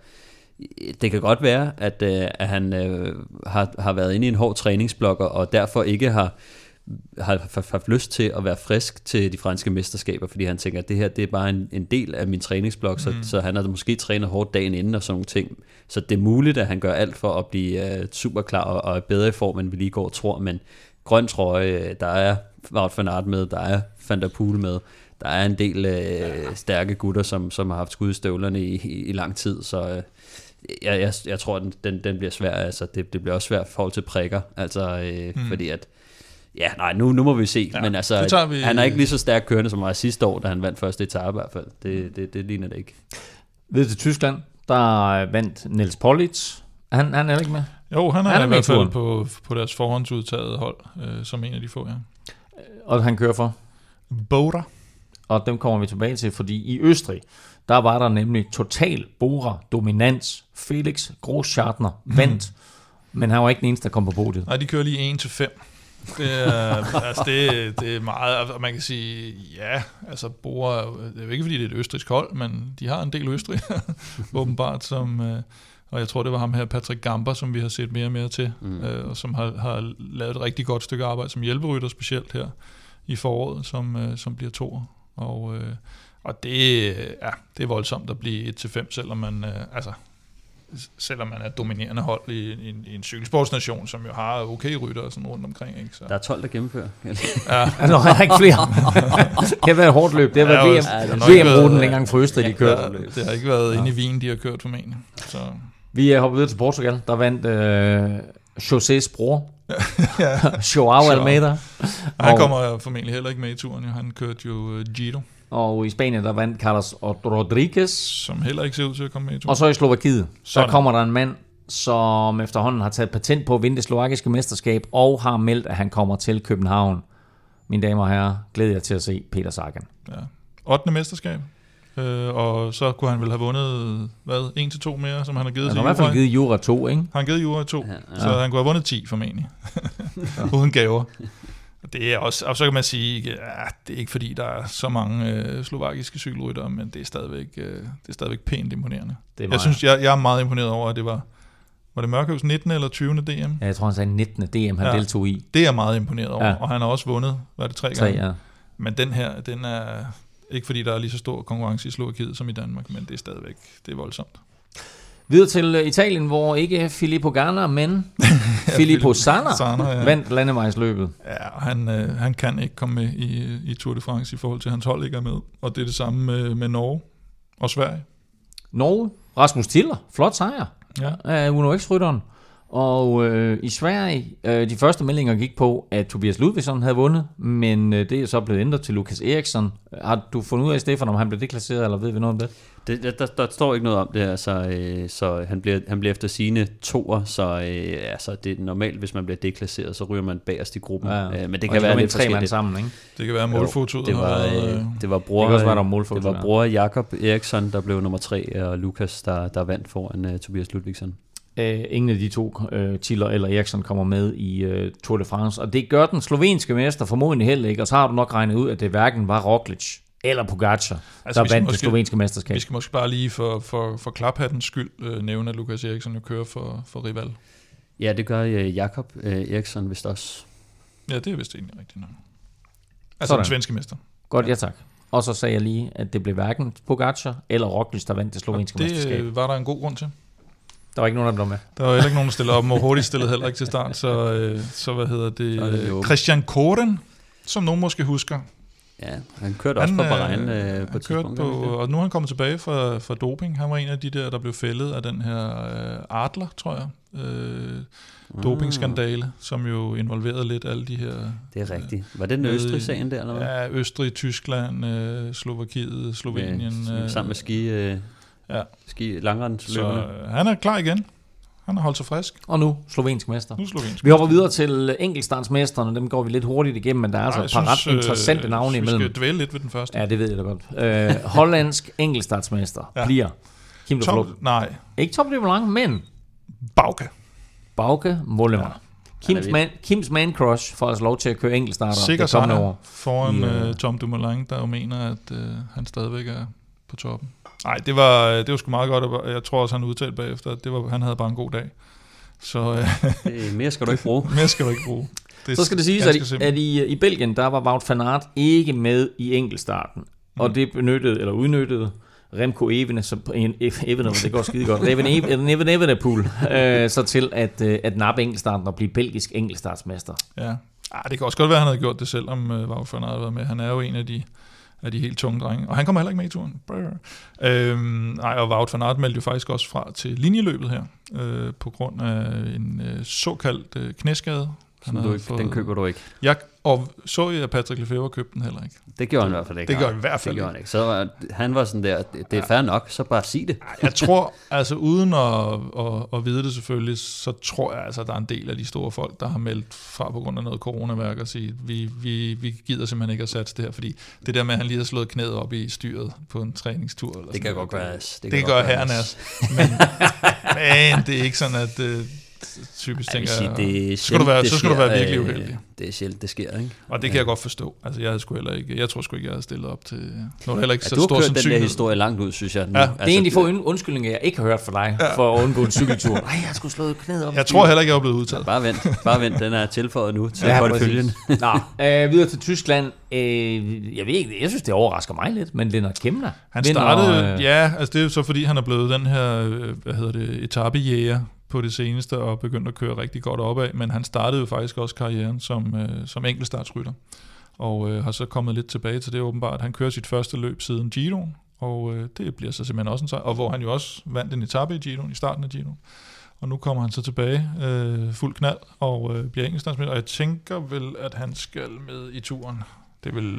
Det kan godt være, at, øh, at han øh, har, har været inde i en hård træningsblok, og- derfor ikke har har har haft lyst til at være frisk til de franske mesterskaber, fordi han tænker, at det her det er bare en, en del af min træningsblok, så, Mm. så han har måske trænet hårdt dagen inden og sådan nogle ting. Så det er muligt, at han gør alt for at blive uh, super klar og, og er bedre i form, end vi lige går og tror, men grøn trøje, der er Wout van Aert med, der er Van der Poel med, der er en del øh, stærke gutter, som, som har haft skud i i, i, lang tid, så øh, jeg, jeg, jeg tror, den, den, den bliver svær. Altså, det, det bliver også svært i forhold til prikker, altså, øh, Mm. fordi at, ja, nej, nu, nu må vi se, Ja, men altså, vi- han er ikke lige så stærk kørende, som han var sidste år, da han vandt første etape i hvert fald. Det, det, det ligner det ikke. Ved til Tyskland, der vandt Niels Pollitt. Han, han er ikke med. Jo, han er, Han er i hvert fald på, på deres forhåndsudtaget hold, øh, som en af de få, ja. Og han kører for. Bora. Og dem kommer vi tilbage til, fordi i Østrig, der var der nemlig total Bora dominans. Felix Großschartner vandt, men han var ikke den eneste, der kom på podiet. Nej, de kører lige 1 til 5. Det er, altså det, det er meget, og man kan sige, ja, altså Bora, er det er jo ikke fordi, det er et østrisk hold, men de har en del Østrig, åbenbart, som, øh, og jeg tror, det var ham her, Patrick Gamper, som vi har set mere og mere til, mm. Øh, og som har, har lavet et rigtig godt stykke arbejde som hjælperytter, specielt her i foråret, som, øh, som bliver to. Og, øh, og det, ja, det er voldsomt at blive 1 til 5, selvom man, øh, altså, selvom man er et dominerende hold i, i, en- i en cykelsportsnation, som jo har okay rytter og sådan rundt omkring. Ikke? Så, Der er 12, der gennemfører. ja, Altså, der er ikke flere. det har været et hårdt løb. Det har Ja, været også- VM, det har nok ikke VM-ruten været- dengang for Østrig, de ja, kørte. det har ikke været inde i Wien, de har kørt formentlig. Så, Vi er hoppet videre til Portugal. Der vandt øh, Josés bror, Joao Almeida. han Og- kommer formentlig heller ikke med i turen. Jo. Han kørte jo uh, Giro, Og i Spanien, der vandt Carlos Rodriguez. som heller ikke ser ud til at komme med i turen. Og så i Slovakiet, der Sådan. kommer der en mand, som efterhånden har taget patent på at vinde det slovakiske mesterskab, og har meldt, at han kommer til København. Mine damer og herrer, glæder jeg til at se Peter Sagan. Ja. 8. mesterskab. Øh, og så kunne han vel have vundet, hvad, 1 til to mere, som han har givet Han til har i hvert fald Jura. givet Jura 2, ikke? Har han givet Jura 2, Ja, ja, så han kunne have vundet 10 formentlig. Uden gaver. Og Det er også, og så kan man sige, ja, det er ikke fordi, der er så mange øh, slovakiske cykelryttere, men det er stadigvæk, øh, det er stadigvæk pænt imponerende. Det er Jeg synes, jeg, jeg er meget imponeret over, at det var, var det Mørkøvs 19. eller 20. DM? Ja, jeg tror, han sagde 19. DM, han Ja. deltog i. Det er jeg meget imponeret over, Ja. ja. og han har også vundet, hvad er det, tre, Tre, gange? ja. Men den her, den er ikke fordi, der er lige så stor konkurrence i Slovakiet som i Danmark, men det er stadigvæk, det er voldsomt. Videre til øh, Italien, hvor ikke Filippo Ganna, men Filippo Sanna Sanna, ja. vandt landevejsløbet. Ja, han, øh, han kan ikke komme med i, i Tour de France i forhold til, at hans hold ikke er med. Og det er det samme med, med Norge og Sverige. Norge, Rasmus Tiller, flot sejr Ja. af Uno X-rytteren. Og øh, i Sverige, øh, de første meldinger gik på, at Tobias Ludvigsson havde vundet, men øh, det er så blevet ændret til Lukas Eriksson. Har du fundet ud af, Stefan, om han blev deklasseret, eller ved vi noget om det? Det, der, der, der står ikke noget om det, altså, øh, så han bliver, han bliver efter sine toer, så øh, altså, det er normalt, hvis man bliver deklasseret, så ryger man bagerst i gruppen. Ja. Ja. Øh, men det kan de være lidt tre mand forskelligt. sammen, ikke? Det kan være, målfotoet Det var, øh, øh, det var bror, Det kan også være, der var målfoto, det var bror Jakob Eriksson, der blev nummer tre, og Lukas, der, der vandt foran uh, Tobias Ludvigsen. Øh, ingen af de to, øh, Tiller eller Eriksson, kommer med i øh, Tour de France. Og det gør den slovenske mester formodentlig heller ikke. Og så har du nok regnet ud, at det hverken var Roglic eller Pogacar, Altså, der vandt det slovenske mesterskab. vi skal måske bare lige for, for, for klaphattens skyld øh, nævne, at Lukas Eriksen jo kører for, for Rival. Ja, det gør uh, Jakob uh, Eriksson vist også. Ja, det er vist egentlig rigtigt nok. Altså Sådan. den svenske mester. Godt, ja tak. Og så sagde jeg lige, at det blev hverken Pogacar eller Roglic, der vandt det Og slovenske det mesterskab. øh, var der en god grund til. Der var ikke nogen af dem, der var med. Der var heller ikke nogen, der stillede op, og hurtigt stillede heller ikke til start, så, øh, så hvad hedder det, det øh, Christian Koren, som nogen måske husker. Ja, han kørte også på Bahrain uh, på han et kørte på, han og nu er han kommet tilbage fra, fra doping. Han var en af de der, der blev fældet af den her øh, Adler, tror jeg, øh, dopingskandale, som jo involverede lidt alle de her Det er rigtigt. Var det den Østrig-sagen der, eller hvad? ja, Østrig, Tyskland, øh, Slovakiet, Slovenien. Øh, sammen med ski, øh, ja. ski Så langrendsløberne. øh, han er klar igen. Han har holdt sig frisk. Og nu slovensk mester. Nu slovensk. Vi hopper videre til enkeltstartsmesterne. Dem går vi lidt hurtigt igennem, men der er altså Ej, et par synes, ret interessante øh, navne Vi imellem. skal dvæle lidt ved den første. Ja, det ved jeg da godt. Øh, hollandsk enkeltstartsmester Ja. bliver Kim de. Top, nej, Ikke Tom de men Bauke. Bauke Mollema. Ja. Kims, man, Kims man crush får altså lov til at køre enkeltstarter Sikker det kommende år. foran øh, uh, Tom Dumoulin, der jo mener, at uh, han stadigvæk er på toppen. Nej, det var, øh, det var sgu meget godt, og jeg tror også, han udtalte bagefter, at det var, han havde bare en god dag. Så Det, mere skal du ikke bruge. mere skal du ikke bruge. Det Så skal det siges, at, i, at i, i Belgien, der var Wout van Aert ikke med i enkeltstarten. Og Mm. det benyttede, eller udnyttede, Remco Evene, som en, Evene, det går skide godt, Even Even Even Evenepoel, øh, så til at, øh, at nappe enkeltstarten og blive belgisk enkeltstartsmester. Ja. Ah, det kan også godt være, at han havde gjort det, selvom uh, Wout van Aert havde været med. Han er jo en af de, af de helt tunge drenge. Og han kommer heller ikke med i turen. Brr. Øhm, nej, og Wout van Aert meldte jo faktisk også fra til linjeløbet her, øh, på grund af en øh, såkaldt øh, knæskade. Som du ikke, den køber du ikke. Jeg, og så I, at Patrick Lefebvre købte den heller ikke. Det gjorde han i hvert fald ikke. Det nej. gjorde han i hvert fald Det gjorde han ikke. Så var, han var sådan der, det, det er fair nok, så bare sig det. Jeg tror, altså uden at, at, at vide det selvfølgelig, så tror jeg altså, at der er en del af de store folk, der har meldt fra på grund af noget coronaværk og sige, vi, vi, vi gider simpelthen ikke at satse det her, fordi det der med, at han lige har slået knæet op i styret på en træningstur. Eller Det sådan kan noget, godt være. Det, Det, kan det godt gør herren. Men, men det er ikke sådan, at øh, typisk Jeg vil tænker sige, jeg, det er så skal du være, så skal du det være sker, virkelig øh, uheldig. Det er sjældent, det sker, ikke? Og det kan jeg godt forstå. Altså, jeg havde sgu heller ikke, jeg tror sgu ikke, jeg havde stillet op til, nu er der heller ikke Ja, så du har stor kørt den der historie langt ud, synes jeg. Nu. Ja. Altså, Det er en af de få und- undskyldninger, jeg ikke har hørt fra dig, ja. for at undgå en cykeltur. Nej, jeg skulle slå knæet op. Jeg tror heller ikke, jeg er blevet udtaget. Bare vent, bare vent, den er tilføjet nu til Ja, ja, følgen. Nå, øh, videre til Tyskland. Øh, jeg ved ikke, jeg synes, det overrasker mig lidt, men Lennart Kemner Han vinder, startede, øh, ja, altså det er jo så fordi, han er blevet den her, øh, hvad hedder det, etappejæger på det seneste, og begyndt at køre rigtig godt opad, men han startede jo faktisk også karrieren som, øh, som enkeltstartsrytter, og øh, har så kommet lidt tilbage til det åbenbart. Han kører sit første løb siden Giroen, og øh, det bliver så simpelthen også en sejr, og hvor han jo også vandt en etape i Giroen, i starten af Giroen. Og nu kommer han så tilbage, øh, fuld knald, og øh, bliver enkeltstartsmester, og jeg tænker vel, at han skal med i turen. Det vil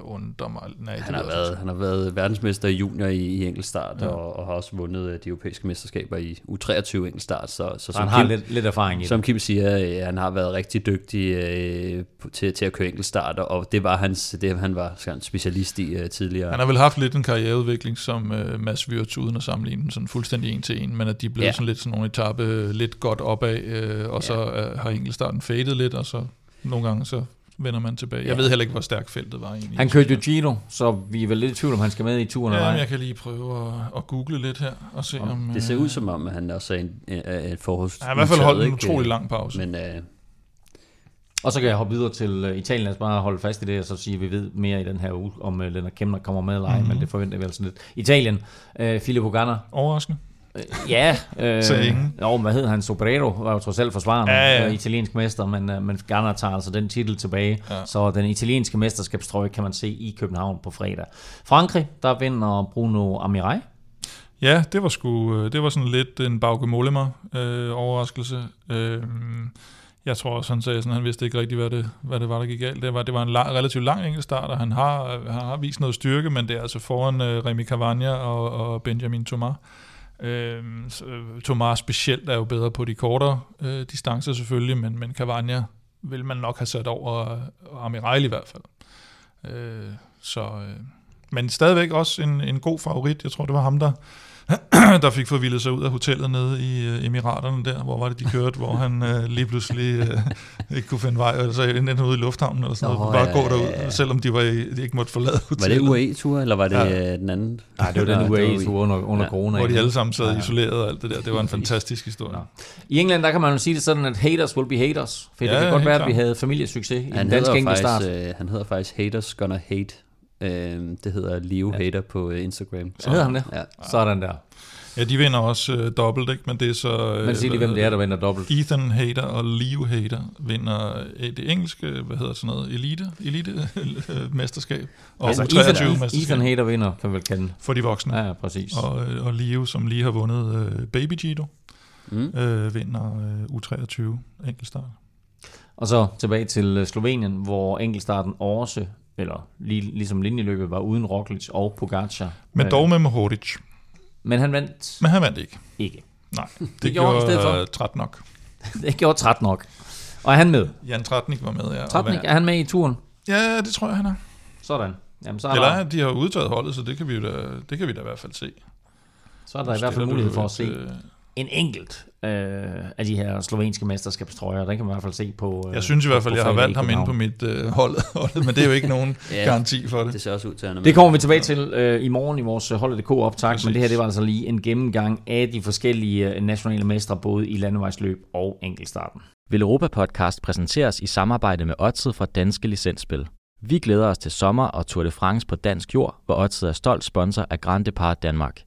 undre mig. Nej, det Han har, været, han har været verdensmester i junior i, i enkeltstart, Ja. ja. og, og har også vundet øh, de europæiske mesterskaber i U23 enkeltstart. Så, så Så han har Kim, lidt, lidt erfaring i det. som Kim siger, øh, han har været rigtig dygtig øh, til, til at køre enkeltstart, og det var hans, det han var sådan specialist i øh, tidligere. Han har vel haft lidt en karriereudvikling som øh, Mads Wirtz, uden at sammenligne sådan fuldstændig en til en, men at de er blevet ja. Ja. sådan lidt sådan nogle etape øh, lidt godt opad, øh, og så øh, har enkeltstarten fadet lidt, og så nogle gange så vender man tilbage. Jeg Ja. ved heller ikke, hvor stærkt feltet var egentlig. Han kørte jo Giro, så vi er vel lidt i tvivl, om han skal med i turen eller Ja, ej. jeg kan lige prøve at, at google lidt her og se om... det ser øh, ud som om, at han også er en, er et forholds... Han har i hvert fald holdt en utrolig lang pause. Men øh, Og så kan jeg hoppe videre til uh, Italien, lad os bare holde fast i det, og så sige, at vi ved mere i den her uge, om Lennart Kemner kommer med eller ej, Mhm. mm-hmm. men det forventer vi altså lidt. Italien, uh, Filippo Ganna, Overraskende. Uh, ja, uh, Sagde ingen. jo, hvad hed han, Sobrero, var jo trods alt forsvaren, Ja, ja. Uh, italiensk mester, men, uh, men Ganna tager altså den titel tilbage, Ja. så den italienske mesterskabstrøje kan man se i København på fredag. Frankrig, der vinder Bruno Amirai, Ja, det var sgu, øh, det var sådan lidt en Bauke Mollema øh, overraskelse. Øh, jeg tror også, han sagde sådan, han vidste ikke rigtig, hvad det, hvad det var, der gik galt. Det var, det var en lang, relativt lang enkeltstart, og han har, han har vist noget styrke, men det er altså foran øh, Remy Cavagna og, og Benjamin Thomas. Øhm, øh, så, Thomas specielt er jo bedre på de kortere øh, distancer selvfølgelig, men, men Cavagna vil man nok have sat over øh, Amiral i hvert fald. Øh, så, øh, men stadigvæk også en, en god favorit. Jeg tror, det var ham, der, der fik forvildet sig ud af hotellet nede i øh, Emiraterne der, hvor var det, de kørte, hvor han øh, lige pludselig øh, ikke kunne finde vej, og så endte han ude i lufthavnen eller sådan Nå, noget, bare ja, gå ja, derud, ja. selvom de, var i, de ikke måtte forlade var det hotellet. UAE-tur, eller var det Ja. ja. den anden? Nej, det var den UAE-tur under, under Ja. corona. hvor de alle sammen sad Ja, ja. isoleret og alt det der. Det var en fantastisk historie. Nå. I England, der kan man jo sige det sådan, at haters will be haters. For Ja, det kan godt være, at vi havde familiesucces i Han den danske enkeltstart. øh, han hedder faktisk Haters Gonna Hate. Øh, det hedder Leo Ja. Hater på øh, Instagram. Så hedder han det? Ja. Sådan der. Ja, de vinder også øh, dobbelt, ikke? men det er så... Øh, Men sig lige, hvem det er, der vinder dobbelt. Ethan Hater og Leo Hater vinder øh, det engelske, hvad hedder sådan noget, elite, elite øh, mesterskab, og Altså, altså, U23 Ethan, mesterskab Ethan Hater vinder, kan vi vel kalde den. for de voksne. Ja, ja, præcis. Og, øh, og Leo, som lige har vundet øh, Baby Gito, Mm. øh, vinder øh, U23 enkeltstart. Og så tilbage til øh, Slovenien, hvor enkeltstarten også, eller lige, ligesom linjeløbet, var uden Roglic og Pogacar. Men Øh, dog med Mohoric. Men han vandt Men han vandt ikke. ikke. Nej, det, Det gjorde han i for. øh, Tratnok. Det gjorde træt nok. Og er han med? Jan Tratnik var med, ja. Tratnik, er han med i turen? Ja, det tror jeg, han er. Sådan. Jamen, så er, Eller der, de har udtaget holdet, så det kan vi, da, det kan vi da i hvert fald se. så er der i hvert fald Stiller mulighed for at se øh, en enkelt øh, af de her slovenske mesterskabstrøjer. Den kan man i hvert fald se på Jeg synes i hvert fald, jeg har valgt ham inde på mit øh, hold, holdet, men det er jo ikke nogen Ja. garanti for det. Det ser også ud til, at. Det kommer vi tilbage til øh, i morgen i vores Holdet.dk optag, Præcis. men det her det var altså lige en gennemgang af de forskellige øh, nationale mestre, både i landevejsløb og enkeltstarten. Vil Europa Podcast præsenteres i samarbejde med Odset fra Danske Licensspil. Vi glæder os til sommer og Tour de France på dansk jord, hvor Odset er stolt sponsor af Grand Depart Danmark.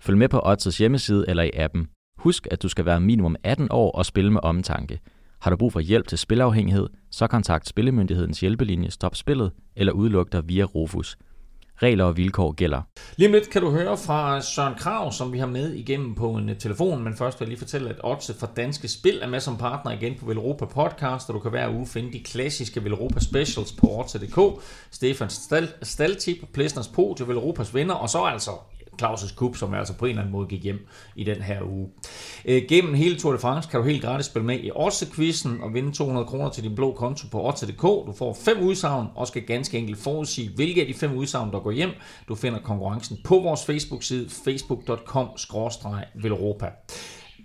Følg med på Odsets hjemmeside eller i appen. Husk, at du skal være minimum 18 år og spille med omtanke. Har du brug for hjælp til spilafhængighed, så kontakt Spillemyndighedens hjælpelinje Stop Spillet eller udluk dig via Rufus. Regler og vilkår gælder. Lige om lidt kan du høre fra Søren Krav, som vi har med igennem på en øh, telefon, men først vil jeg lige fortælle, at Otse fra Danske Spil er med som partner igen på Velropa Podcast, og du kan hver uge finde de klassiske Velropa Specials på Otse.dk, Stefans Stal- Staltip, Plesners Po Velropas Venner, og så altså Claus' Cup, som altså på en eller anden måde gik hjem i den her uge. Øh, Gennem hele Tour de France kan du helt gratis spille med i Odds-quizzen og vinde 200 kroner til din blå konto på Odds.dk. Du får fem udsagn og skal ganske enkelt forudsige, hvilke af de fem udsagn, der går hjem. Du finder konkurrencen på vores Facebook-side, facebook.com-velropa.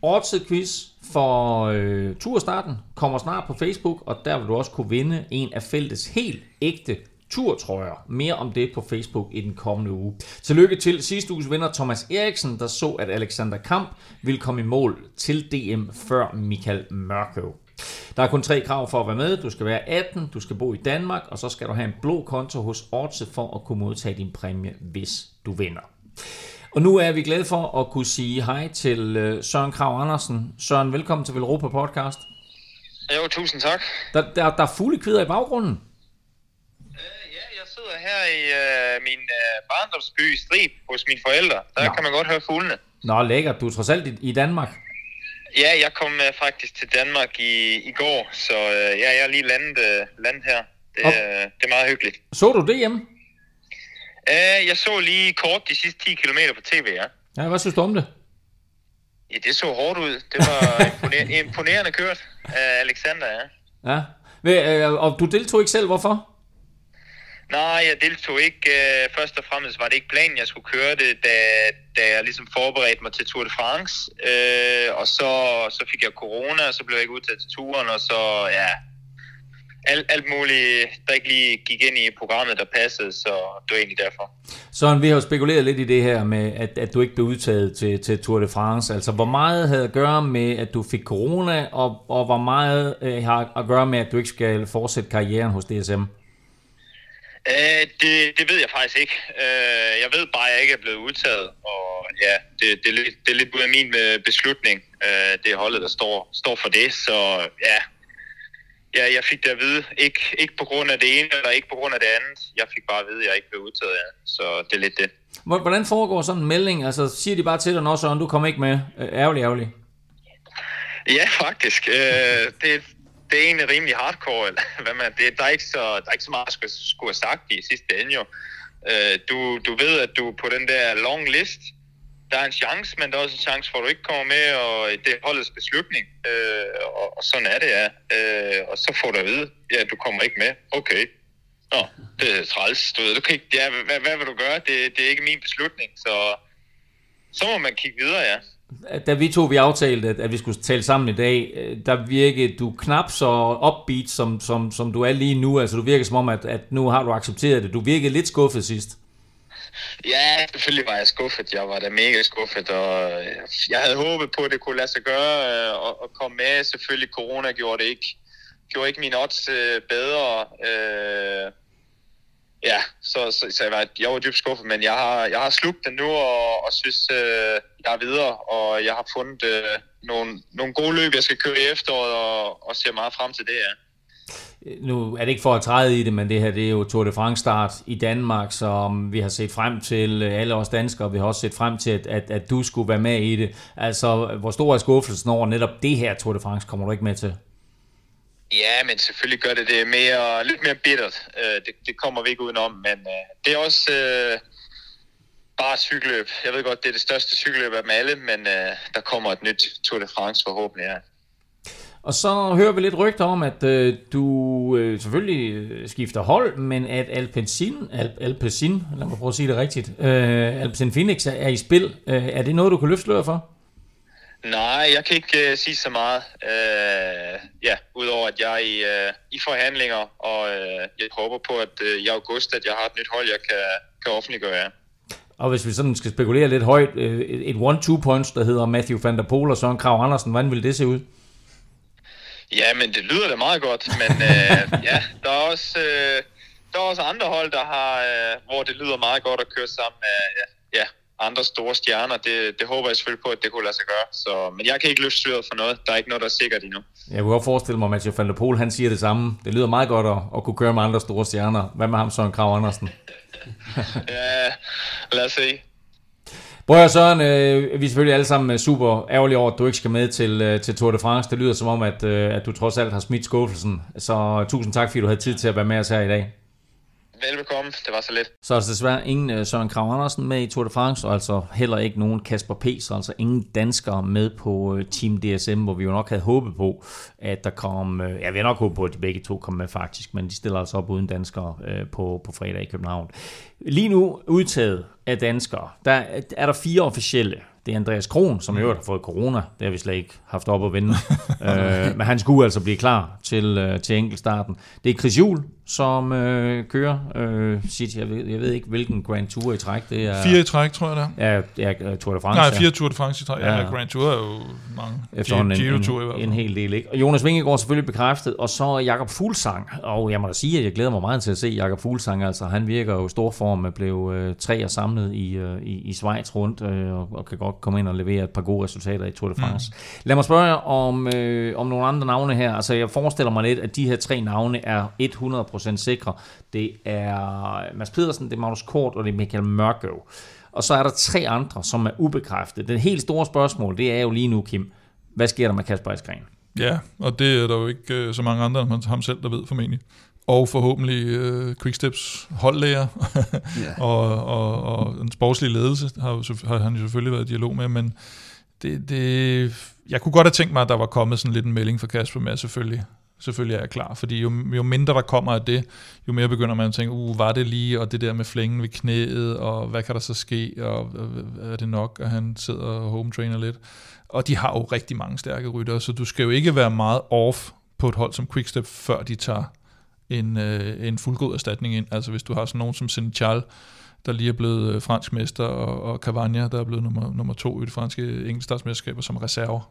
Odds quiz for øh, turstarten kommer snart på Facebook, og der vil du også kunne vinde en af feltets helt ægte turtrøjer. Mere om det på Facebook i den kommende uge. Tillykke til sidste uges vinder Thomas Eriksen, der så, at Alexander Kamp ville komme i mål til DM før Michael Mørkøv. Der er kun tre krav for at være med. Du skal være 18, du skal bo i Danmark, og så skal du have en blå konto hos Odds for at kunne modtage din præmie, hvis du vinder. Og nu er vi glade for at kunne sige hej til øh, Søren Krav Andersen. Søren, velkommen til Velropa Podcast. Jo, tusind tak. Der, der, der er kvider i baggrunden. Sidder her i øh, min øh, barndomsby Strib hos mine forældre. Der Nå. Kan man godt høre fuglene. Nå, lækkert. Du er trods alt i, i Danmark. Ja, jeg kom øh, faktisk til Danmark i, i går, så øh, ja, jeg er lige landet, øh, landet her. Det, øh, det er meget hyggeligt. Så du det hjemme? Øh, jeg så lige kort de sidste 10 km på tv, ja. Ja, hvad synes du om det? Ja, det så hårdt ud. Det var imponer- imponerende kørt af Alexander, ja. Ja. Ved, øh, og du deltog ikke selv, hvorfor? Nej, jeg deltog ikke. Øh, først og fremmest var det ikke planen, jeg skulle køre det, da, da jeg ligesom forberedte mig til Tour de France. Øh, og så, så fik jeg corona, og så blev jeg ikke udtaget til turen, og så, ja, alt, alt muligt, der ikke lige gik ind i programmet, der passede, så det var egentlig derfor. Søren, vi har jo spekuleret lidt i det her med, at, at du ikke blev udtaget til, til Tour de France. Altså, hvor meget havde at gøre med, at du fik corona, og, og hvor meget øh, har at gøre med, at du ikke skal fortsætte karrieren hos DSM? Øh, det, det ved jeg faktisk ikke. Øh, jeg ved bare, at jeg ikke er blevet udtaget, og ja, det, det, er, lidt, det er lidt ud af min øh, beslutning. Øh, det er holdet, der står, står for det, så ja, ja jeg fik det at vide. Ikke, ikke på grund af det ene, eller ikke på grund af det andet. Jeg fik bare at vide, at jeg ikke blev udtaget, ja. så det er lidt det. Hvor- Hvordan foregår sådan en melding? Altså, siger de bare til dig, Nå Søren, du kommer ikke med. Øh, ærgerlig, ærgerlig. Ja, faktisk. Øh, det, det er egentlig rimelig hardcore. Eller, hvad man, det, der, er ikke så, der er ikke så meget, jeg skulle, skulle have sagt i sidste ende jo. Øh, du, du ved, at du på den der long list. Der er en chance, men der er også en chance for, at du ikke kommer med, og det er holdets beslutning. Øh, og, og sådan er det, ja. Øh, og så får du at vide, ja, du kommer ikke med. Okay. Nå, det er træls. Du ved, du kan ikke, ja, hvad, hvad vil du gøre? Det, det er ikke min beslutning, så så må man kigge videre, ja. Da vi to vi aftalte, at, at vi skulle tale sammen i dag, øh, der virkede du knap så upbeat, som, som, som du er lige nu. Altså, du virker som om, at, at nu har du accepteret det. Du virkede lidt skuffet sidst. Ja, selvfølgelig var jeg skuffet. Jeg var da mega skuffet, og øh, jeg havde håbet på, at det kunne lade sig gøre øh, og, og komme med. Selvfølgelig, corona gjorde det ikke, gjorde ikke min odds bedre. Øh, ja, så, så, så jeg, var, jeg var dybt skuffet, men jeg har, jeg har slugt det nu, og, og synes, øh, jeg er videre, og jeg har fundet øh, nogle, nogle gode løb, jeg skal køre i efteråret, og, og ser meget frem til det, ja. Nu er det ikke for at træde i det, men det her det er jo Tour de France start i Danmark, som vi har set frem til, øh, alle os danskere, vi har også set frem til, at, at, at du skulle være med i det. Altså, hvor stor er skuffelsen over netop det her Tour de France, kommer du ikke med til? Ja, men selvfølgelig gør det det mere, lidt mere bittert. Øh, det, det kommer vi ikke udenom, men øh, det er også øh, bare cykelløb. Jeg ved godt, det er det største cykelløb af dem alle, men øh, der kommer et nyt Tour de France forhåbentlig, ja. Og så hører vi lidt rygter om, at øh, du øh, selvfølgelig skifter hold, men at Alpecin, Al, Alpecin, lad mig prøve at sige det rigtigt, øh, Alpecin Phoenix er, er i spil. Øh, er det noget, du kan løfte sløret for? Nej, jeg kan ikke uh, sige så meget. Uh, ja, udover at jeg er i, uh, i forhandlinger, og uh, jeg håber på, at uh, i august, at jeg har et nyt hold, jeg kan, kan offentliggøre. Og hvis vi sådan skal spekulere lidt højt, et one-two points, der hedder Matthew van der Poel og Søren Krav Andersen, hvordan vil det se ud? Ja, men det lyder da meget godt, men uh, ja, der er også... Uh, der er også andre hold, der har, uh, hvor det lyder meget godt at køre sammen med ja, andre store stjerner. Det, det håber jeg selvfølgelig på, at det kunne lade sig gøre. Så, men jeg kan ikke løfte sløret for noget. Der er ikke noget, der er sikkert endnu. Jeg kunne godt forestille mig, at Mathieu van der Poel, han siger det samme. Det lyder meget godt at, at kunne køre med andre store stjerner. Hvad med ham, Søren Krav Andersen? ja, lad os se. Prøv at Søren, øh, vi er selvfølgelig alle sammen super ærgerlige over, at du ikke skal med til, øh, til Tour de France. Det lyder som om, at, øh, at du trods alt har smidt skuffelsen. Så tusind tak, fordi du havde tid til at være med os her i dag. Velbekomme, det var så lidt. Så er desværre ingen øh, Søren Krav Andersen med i Tour de France, og altså heller ikke nogen Kasper P., så altså ingen danskere med på øh, Team DSM, hvor vi jo nok havde håbet på, at der kom, øh, ja vi har nok håbet på, at de begge to kom med faktisk, men de stiller altså op uden danskere på, på fredag i København. Lige nu udtaget af danskere, der er der fire officielle det er Andreas Kron, som i øvrigt har fået corona. Det har vi slet ikke haft op at vende. øh, men han skulle altså blive klar til, øh, til enkeltstarten. Det er Chris Juhl, som øh, kører øh, sit, jeg ved, jeg ved ikke hvilken Grand Tour i træk det er. Fire i træk, tror jeg det er. Ja, ja Tour de France. Nej, fire. Tour de France i træk. Ja, ja Grand Tour er jo mange. Efterhånden Giro en, Tour i hvert fald. en hel del. Ikke? Og Jonas Vingegaard selvfølgelig bekræftet, og så Jakob Fuglsang. Og jeg må da sige, at jeg glæder mig meget til at se Jakob Fuglsang. Altså, han virker jo i stor form, blev øh, tre og samlet i, øh, i, i Schweiz rundt, øh, og, og kan godt komme ind og levere et par gode resultater i Tour de France. Mm. Lad mig spørge om, øh, om nogle andre navne her. Altså, jeg forestiller mig lidt, at de her tre navne er 100% sikre. Det er Mads Pedersen, det er Magnus Kort, og det er Michael Mørkøv. Og så er der tre andre, som er ubekræftet. Det helt store spørgsmål, det er jo lige nu, Kim. Hvad sker der med Kasper Eskren? Ja, og det er der jo ikke øh, så mange andre end ham selv, der ved formentlig. Og forhåbentlig øh, Quicksteps holdlæger ja. og, og, og en sportslig ledelse har, har han jo selvfølgelig været i dialog med, men det, det, jeg kunne godt have tænkt mig, at der var kommet sådan lidt en melding fra Kasper med, selvfølgelig selvfølgelig er jeg klar, fordi jo, jo mindre der kommer af det, jo mere begynder man at tænke, uh, var det lige, og det der med flængen ved knæet, og hvad kan der så ske, og er det nok, at han sidder og home trainer lidt. Og de har jo rigtig mange stærke ryttere, så du skal jo ikke være meget off på et hold som Quickstep, før de tager en, øh, en fuldgod erstatning ind. Altså hvis du har sådan nogen som Senechal, der lige er blevet øh, fransk mester, og, og Cavagna, der er blevet nummer, nummer to i det franske enkeltstartsmesterskaber som reserve,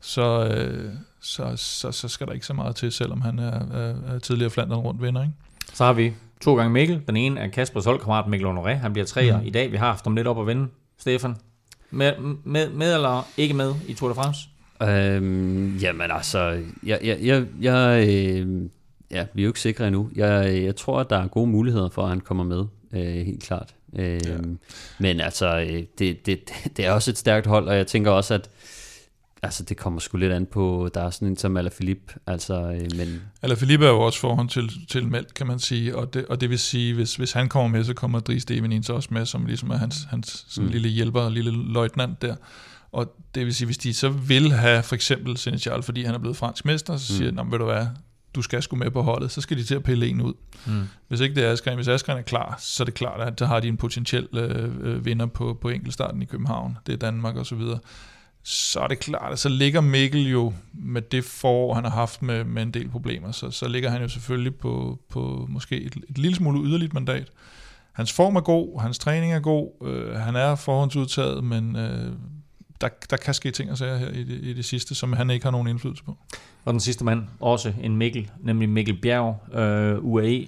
så, øh, så, så, så skal der ikke så meget til, selvom han er, er, er tidligere Flandern rundt vinder. Ikke? Så har vi to gange Mikkel. Den ene er Kaspers holdkammerat Mikkel Honoré. Han bliver træer mm. i dag. Vi har haft ham lidt op at vinde. Stefan, med, med, med eller ikke med i Tour de France? Øhm, jamen altså, jeg, jeg, jeg, jeg, øh, ja, vi er jo ikke sikre endnu. Jeg, jeg tror, at der er gode muligheder for, at han kommer med, øh, helt klart. Øh, ja. Men altså, øh, det, det, det er også et stærkt hold, og jeg tænker også, at Altså, det kommer sgu lidt an på, der er sådan en som Alaphilippe, altså, øh, men... Alaphilippe er jo også forhånd til, til Melt, kan man sige, og det, og det vil sige, hvis, hvis han kommer med, så kommer Dries Stevenins også med, som ligesom er hans, hans sådan mm. lille hjælper, lille løjtnant der. Og det vil sige, hvis de så vil have for eksempel Senechal, fordi han er blevet fransk mester, så siger mm. de, ved du hvad, du skal sgu med på holdet, så skal de til at pille en ud. Mm. Hvis ikke det er Askren, hvis Askren er klar, så er det klart, at så har de en potentiel øh, øh, vinder på, på enkeltstarten i København. Det er Danmark og så videre så er det klart, at så ligger Mikkel jo med det forår, han har haft med, med en del problemer, så, så ligger han jo selvfølgelig på, på måske et, et lille smule yderligt mandat. Hans form er god, hans træning er god, øh, han er forhåndsudtaget, men øh, der, der kan ske ting og sager her i det, i det sidste, som han ikke har nogen indflydelse på. Og den sidste mand, også en Mikkel, nemlig Mikkel Bjerg, øh, UAE,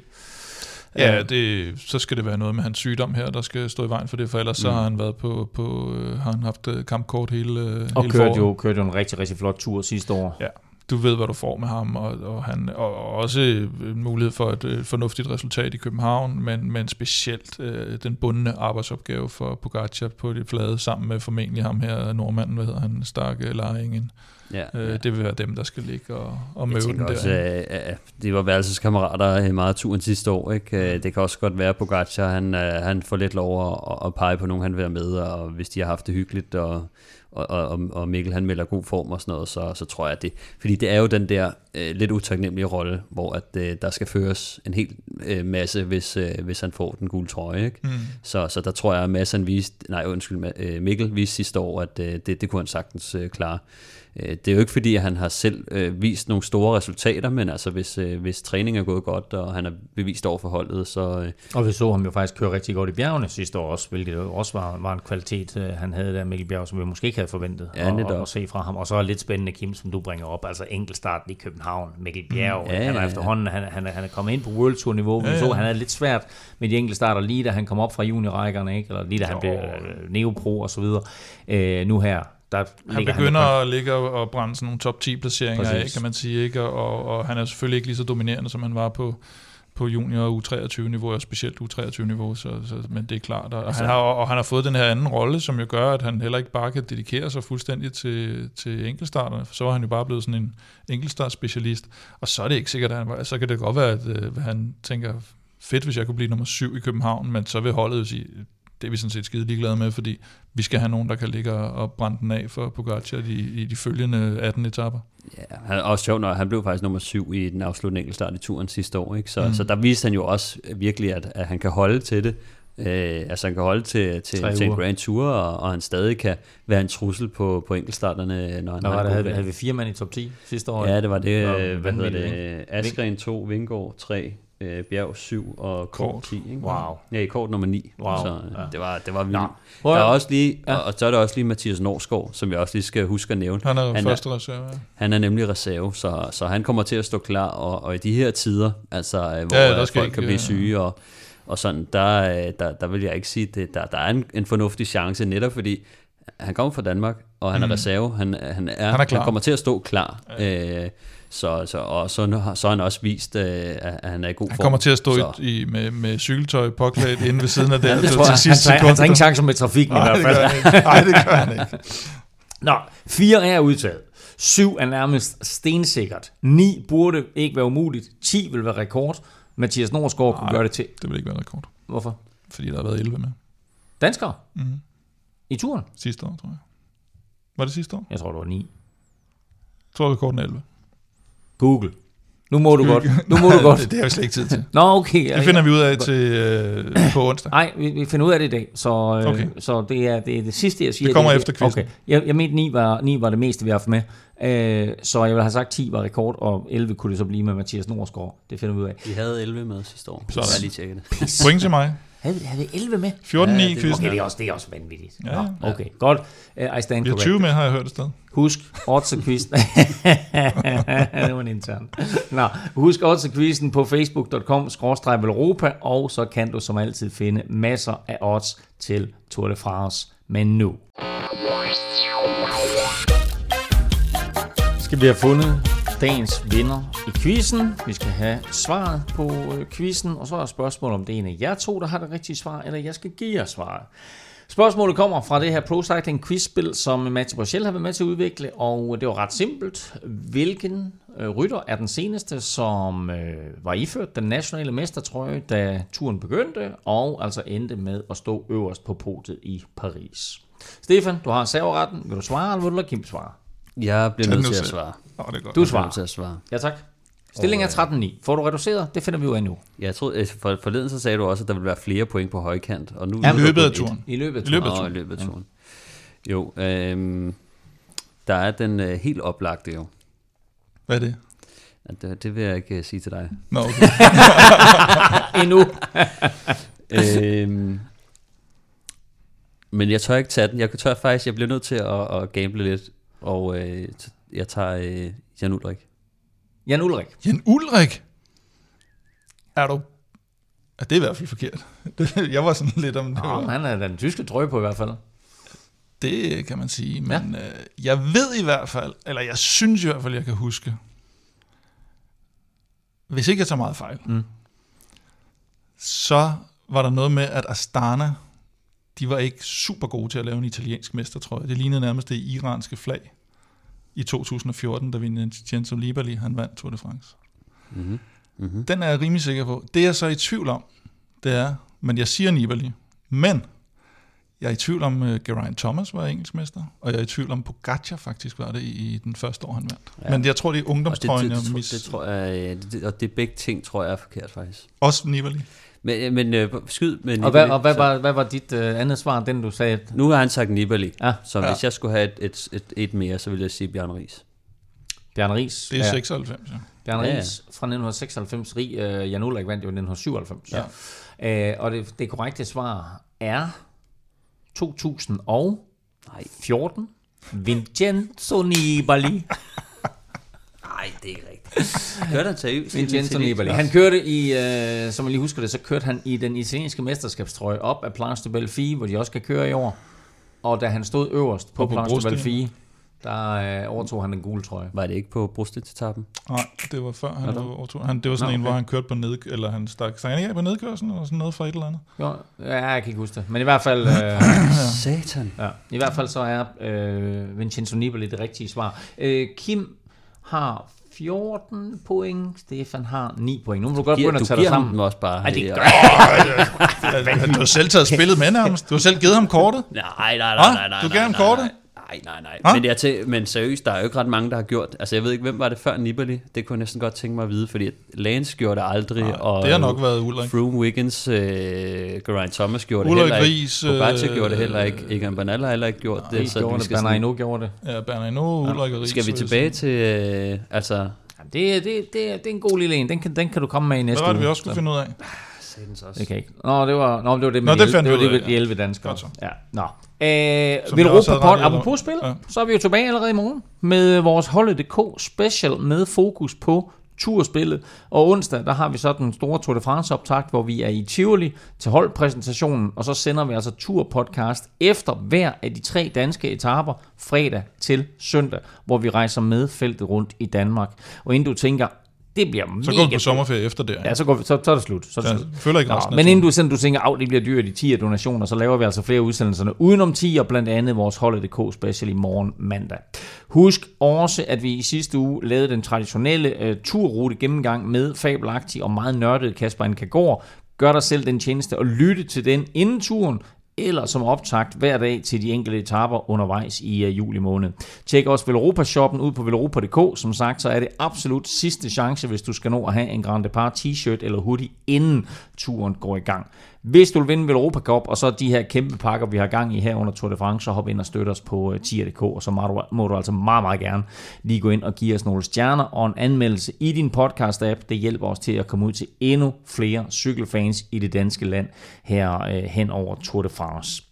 Ja, det, så skal det være noget med hans sygdom her, der skal stå i vejen for det, for ellers mm. så har han været på, på øh, har han haft øh, kampkort hele, øh, og hele kørt jo, kørte jo en rigtig, rigtig flot tur sidste år. Ja, du ved, hvad du får med ham, og, og, han, og også en mulighed for et, et fornuftigt resultat i København, men, men specielt øh, den bundne arbejdsopgave for Pogacar på det flade, sammen med formentlig ham her, nordmanden, hvad hedder han, Starke Laringen. Ja, Øh, ja. Det vil være dem, der skal ligge og, og møde den også, der. at det var værelseskammerater meget turen sidste år. Ikke? Øh, Det kan også godt være, at Pogacar han, øh, han får lidt lov at, at pege på nogen, han vil være med, og hvis de har haft det hyggeligt, og, og, og, og Mikkel han melder god form og sådan noget, så, så tror jeg, det... Fordi det er jo den der øh, lidt utaknemmelige rolle, hvor at, øh, der skal føres en hel øh, masse, hvis, øh, hvis han får den gule trøje. Ikke? Mm. Så, så der tror jeg, at Mads han viste, nej undskyld, øh, Mikkel viste sidste år, at øh, det, det kunne han sagtens øh, klare. Øh, Det er jo ikke fordi, at han har selv øh, vist nogle store resultater, men altså hvis, øh, hvis træning er gået godt, og han er bevist over for holdet, så øh, Og vi så ham jo faktisk køre rigtig godt i bjergene sidste år også, hvilket jo også var, var en kvalitet, øh, han havde der, Mikkel Bjerg, som vi måske ikke havde forventet Ja, at, at, at, se fra ham. Og så er lidt spændende, Kim, som du bringer op, altså enkeltstarten i København, Mikkel Bjerg, Mm. Ja, han er ja, ja. efterhånden, han, han, han er kommet ind på World Tour niveau, vi Ja, så, ja. han havde lidt svært med de enkeltstarter, lige da han kom op fra juniorrækkerne, ikke? eller lige da han blev øh, neopro og så videre. Øh, nu her, der Han ligger begynder han at ligge og, brænde sådan nogle top 10 placeringer af, Præcis. kan man sige. Ikke? Og, og han er selvfølgelig ikke lige så dominerende, som han var på, på junior og U23-niveau, og specielt U23-niveau, så, så, men det er klart. Og, Altså- han har, og han har fået den her anden rolle, som jo gør, at han heller ikke bare kan dedikere sig fuldstændig til, til enkeltstarterne, for så er han jo bare blevet sådan en enkeltstartspecialist. Og så er det ikke sikkert, at han, så kan det godt være, at øh, han tænker, fedt, hvis jeg kunne blive nummer syv i København, men så vil holdet jo sige, det er vi sådan set skide ligeglade med, fordi vi skal have nogen, der kan ligge og brænde den af for Pogacar i, i de følgende 18 etapper. ja, han er også sjovt, når han blev faktisk nummer syv i den afsluttende enkeltstart i turen sidste år. Ikke? Så, Mm. så der viste han jo også virkelig, at, at han kan holde til det. Øh, altså han kan holde til, til, til en. Grand Tour, og, og han stadig kan være en trussel på, på enkeltstarterne, når han Hvad har det? Havde, havde vi fire mand i top 10 sidste år? Ja, det var det. Nå, øh, hvad hedder det? Askren 2, Vingård 3, øh, Bjerg 7 og Kort Kort. 10. Ikke? Wow. Ja, i Kort nummer 9. Wow, Så ja. ja. det var, det var vildt. Nå. Der er også lige, Ja. ja. og så er der også lige Mathias Norsgaard, som jeg også lige skal huske at nævne. Han er Han er- første reserve. ja. Han er nemlig reserve, så, så han kommer til at stå klar, og, og i de her tider, altså øh, hvor Ja, ja, der skal folk ikke, kan blive øh, syge, og, og sådan, der, øh, der, der vil jeg ikke sige, det, der, der er en, en fornuftig chance, netop fordi han kommer fra Danmark, og han Mm. er reserve, han, han, er, Han er klar. han kommer til at stå klar. Øh, så, så, og så, så har han også vist, øh, at han er i god Han form. kommer til at stå så. i, i, med, med cykeltøj påklædt inde ved siden af Ja, det til, tror jeg. til Han, sidste tager, han tager sekund. ingen chancer med trafikken i Nej, hvert det fald. han. Nej, det gør han ikke. Nå, fire er udtaget. Syv er nærmest stensikkert. Ni burde ikke være umuligt. 10 vil være rekord. Mathias Norsgaard kunne gøre det til. Det vil ikke være rekord, Hvorfor? fordi der har været 11 med Danskere mm. i turen? sidste år, tror jeg. Var det sidste år? Jeg tror, det var ni. Jeg tror, rekorden er 11. Google. Nu må du godt. Nu må du godt. det, det har vi slet ikke tid til. Nå, okay. Det finder vi ud af til øh, på onsdag. Nej, vi, vi finder ud af det i dag, så, øh, Okay. så det, er, det er det sidste, jeg siger. Det kommer er efter quizzen. Okay. Jeg, jeg mente, 9 var, 9 var det meste, vi har haft med. Øh, så jeg vil have sagt, 10 var rekord, og 11 kunne det så blive med Mathias Norsgaard. Det finder vi ud af. Vi havde 11 med sidste år. Så jeg lige tjekke det. Point til mig. Havde, vi- havde vi 11 med? 14-9 Ja, i det- quizzen. Okay, det er også, det er også vanvittigt. Ja, Nå, ja. okay, godt. Uh, I stand Vi har corrected. 20 med, har jeg hørt et sted. Husk odds det var en intern. Nå, husk odds på facebook.com Europa, og så kan du som altid finde masser af odds til Tour de France. Men nu skal vi have fundet dagens vinder i quizzen. Vi skal have svaret på øh, quizzen, og så er spørgsmålet om det er en af jer to, der har det rigtige svar, eller jeg skal give jer svaret. Spørgsmålet kommer fra det her Pro Cycling quizspil, som Mathieu Bochel har været med til at udvikle, og det var ret simpelt. Hvilken øh, rytter er den seneste, som øh, var iført den nationale mestertrøje, da turen begyndte, og altså endte med at stå øverst på podiet i Paris? Stefan, du har serveretten. Vil du svare, eller vil du lade Kim svare? Jeg bliver nødt til at svare. Nå, det er godt. Du svarer. til at svare. Ja, tak. Stillingen er 13-9. Får du reduceret? Det finder vi ud af nu. Jeg troede, øh, for, forleden så sagde du også, at der ville være flere point på højkant. Og nu I er der løbet af turen. I løbet af I løbet af turen. Nå, i løbet af turen. Jo, øhm, der er den øh, helt oplagte jo. Hvad er det? Ja, Det, det vil jeg ikke øh, sige til dig. Nå, okay. Endnu. øhm, men jeg tør ikke tage den. Jeg tør faktisk, jeg bliver nødt til at, at gamble lidt. Og øh, jeg tager øh, Jan Ulrik. Jan Ulrik. Jan Ulrik? Er du... Ja, det er i hvert fald forkert. Det- Jeg var sådan lidt om... Det, Nå, var, han er den tyske trøje på i hvert fald. det kan man sige, men ja. øh, jeg ved i hvert fald, eller jeg synes i hvert fald, jeg kan huske, hvis ikke jeg tager meget fejl, Mm. så var der noget med, at Astana, de var ikke super gode til at lave en italiensk mestertrøje. Det lignede nærmest det iranske flag. I 2014, da Vincenzo Nibali han vandt Tour de France. Mm-hmm. Mm-hmm. Den er jeg rimelig sikker på. Det er jeg så i tvivl om, det er, men jeg siger Nibali. Men jeg er i tvivl om, uh, Geraint Thomas var engelskmester, og jeg er i tvivl om, Pogacar faktisk var det i, i den første år, han vandt. Ja. Men jeg tror, det er Og det, ungdomstrøjen, det, jeg det, mis... det, det, tror jeg, det, og det er begge ting, tror jeg er forkert faktisk. Også Nibali. Men, men øh, skyd med Og hvad, Nibali, og hvad, så- var, hvad var dit øh, andet svar, den du sagde? Nu har han sagt Nibali, Ja. så Ja. hvis jeg skulle have et, et, et, et mere, så ville jeg sige Bjørn Ris. Bjørn Ries. Det er 96, ja. Bjørn Ja, ja. Ries fra 1996. Rig, øh, Jan Ulrik vandt jo i 1997. Ja. Øh, og det, det korrekte svar er 2014. Nej, Vincenzo Nibali. nej, det er ikke rigtigt. Hørte han seriøst? Vincenzo Nibali. Han kørte i, øh, som jeg lige husker det, så kørte han i den italienske mesterskabstrøje op af Planche de Belfi, hvor de også kan køre i år. Og da han stod øverst på, Og på Planche de. Belfi, der øh, overtog han den gule trøje. Var det ikke på brustet-etappen? Nej, det var før han var overtog. Han, det var sådan Nå, en, okay. hvor han kørte på ned... Eller han stak... Han ikke af på nedkørslen, eller sådan noget for et eller andet? Jo, ja, jeg kan ikke huske det. Men i hvert fald, øh, Satan. ja, i hvert fald så er øh, Vincenzo Nibali det rigtige svar. Øh, Kim har 14 point, Stefan har 9 point. Nu må du godt Giver, begynde du at tage dig sammen. dem også bare. Ej, det her. gør Du har selv taget spillet med nærmest. Du har selv givet ham kortet. Nej, nej, nej, Hva? nej, nej. Du nej, gav ham nej, kortet? Nej, nej, nej. nej. Hva? Men, jeg til, men seriøst, der er jo ikke ret mange, der har gjort. Altså, jeg ved ikke, hvem var det før Nibali? Det kunne jeg næsten godt tænke mig at vide, fordi Lance gjorde det aldrig. Nej, og det har nok været Ulrik. Froome Wiggins, øh, Geraint Thomas gjorde Ulrik det heller ikke. Ries, Pogacar øh, gjorde det heller ikke. Egan Bernal har heller ikke gjort det. Det gjorde vi det, Bernardino gjorde det. Ja, Bernardino, Ulrik og Ries. skal vi jeg tilbage til, øh, altså, Jamen, det, det, det, det er en god lille en. Den kan, den kan du komme med i næste Hvad var det, uge. vi også skulle Så- finde ud af? Satans også. Det kan ikke. Nå, det var, nå, det var det med Nå, de, det fandt det var det med de ja. 11 danskere. Godt så. Ja. Nå. Øh, Som jeg vil Europa Pod, apropos spil, Ja. så er vi jo tilbage allerede i morgen med vores Holdet.dk special med fokus på turspillet. Og onsdag, der har vi så den store Tour de France optakt, hvor vi er i Tivoli til holdpræsentationen, og så sender vi altså turpodcast efter hver af de tre danske etaper fredag til søndag, hvor vi rejser med feltet rundt i Danmark. Og inden du tænker, det bliver Så mega går vi på sommerferie efter det. Ja, så, går vi, så, så er det slut. Så er det Jeg slut. føler ikke Nå, resten men inden du, sådan, du tænker, at det bliver dyrt i 10 donationer, så laver vi altså flere udsendelserne udenom 10, og blandt andet vores Holdet.dk special i morgen mandag. Husk også, at vi i sidste uge lavede den traditionelle uh, turrute gennemgang med fabelagtig og meget nørdet Kasper Ankagård. Gør dig selv den tjeneste og lytte til den inden turen, eller som optakt hver dag til de enkelte etaper undervejs i uh, juli måned. Tjek også Velropa-shoppen ud på velropa.dk. Som sagt, så er det absolut sidste chance, hvis du skal nå at have en Grand Depart t-shirt eller hoodie, inden turen går i gang. Hvis du vil vinde Velropa Cup, og så de her kæmpe pakker, vi har gang i her under Tour de France, så hop ind og støt os på øh, tier.dk, og så må du, må du altså meget, meget gerne lige gå ind og give os nogle stjerner og en anmeldelse i din podcast-app. Det hjælper os til at komme ud til endnu flere cykelfans i det danske land her øh, hen over Tour de France.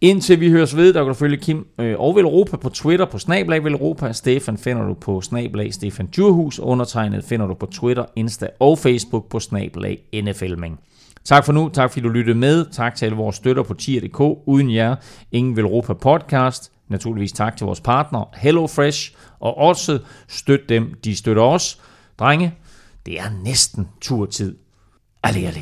Indtil vi høres ved, der kan du følge Kim øh, og europa på Twitter på Snablag Vel Europa. Stefan finder du på Snablag Stefan Djurhus. Undertegnet finder du på Twitter, Insta og Facebook på Snablag NFLming. Tak for nu. Tak fordi du lyttede med. Tak til alle vores støtter på tier.dk. Uden jer, ingen vil Europa podcast. Naturligvis tak til vores partner HelloFresh. Og også støt dem, de støtter os. Drenge, det er næsten turtid. Alle, alle.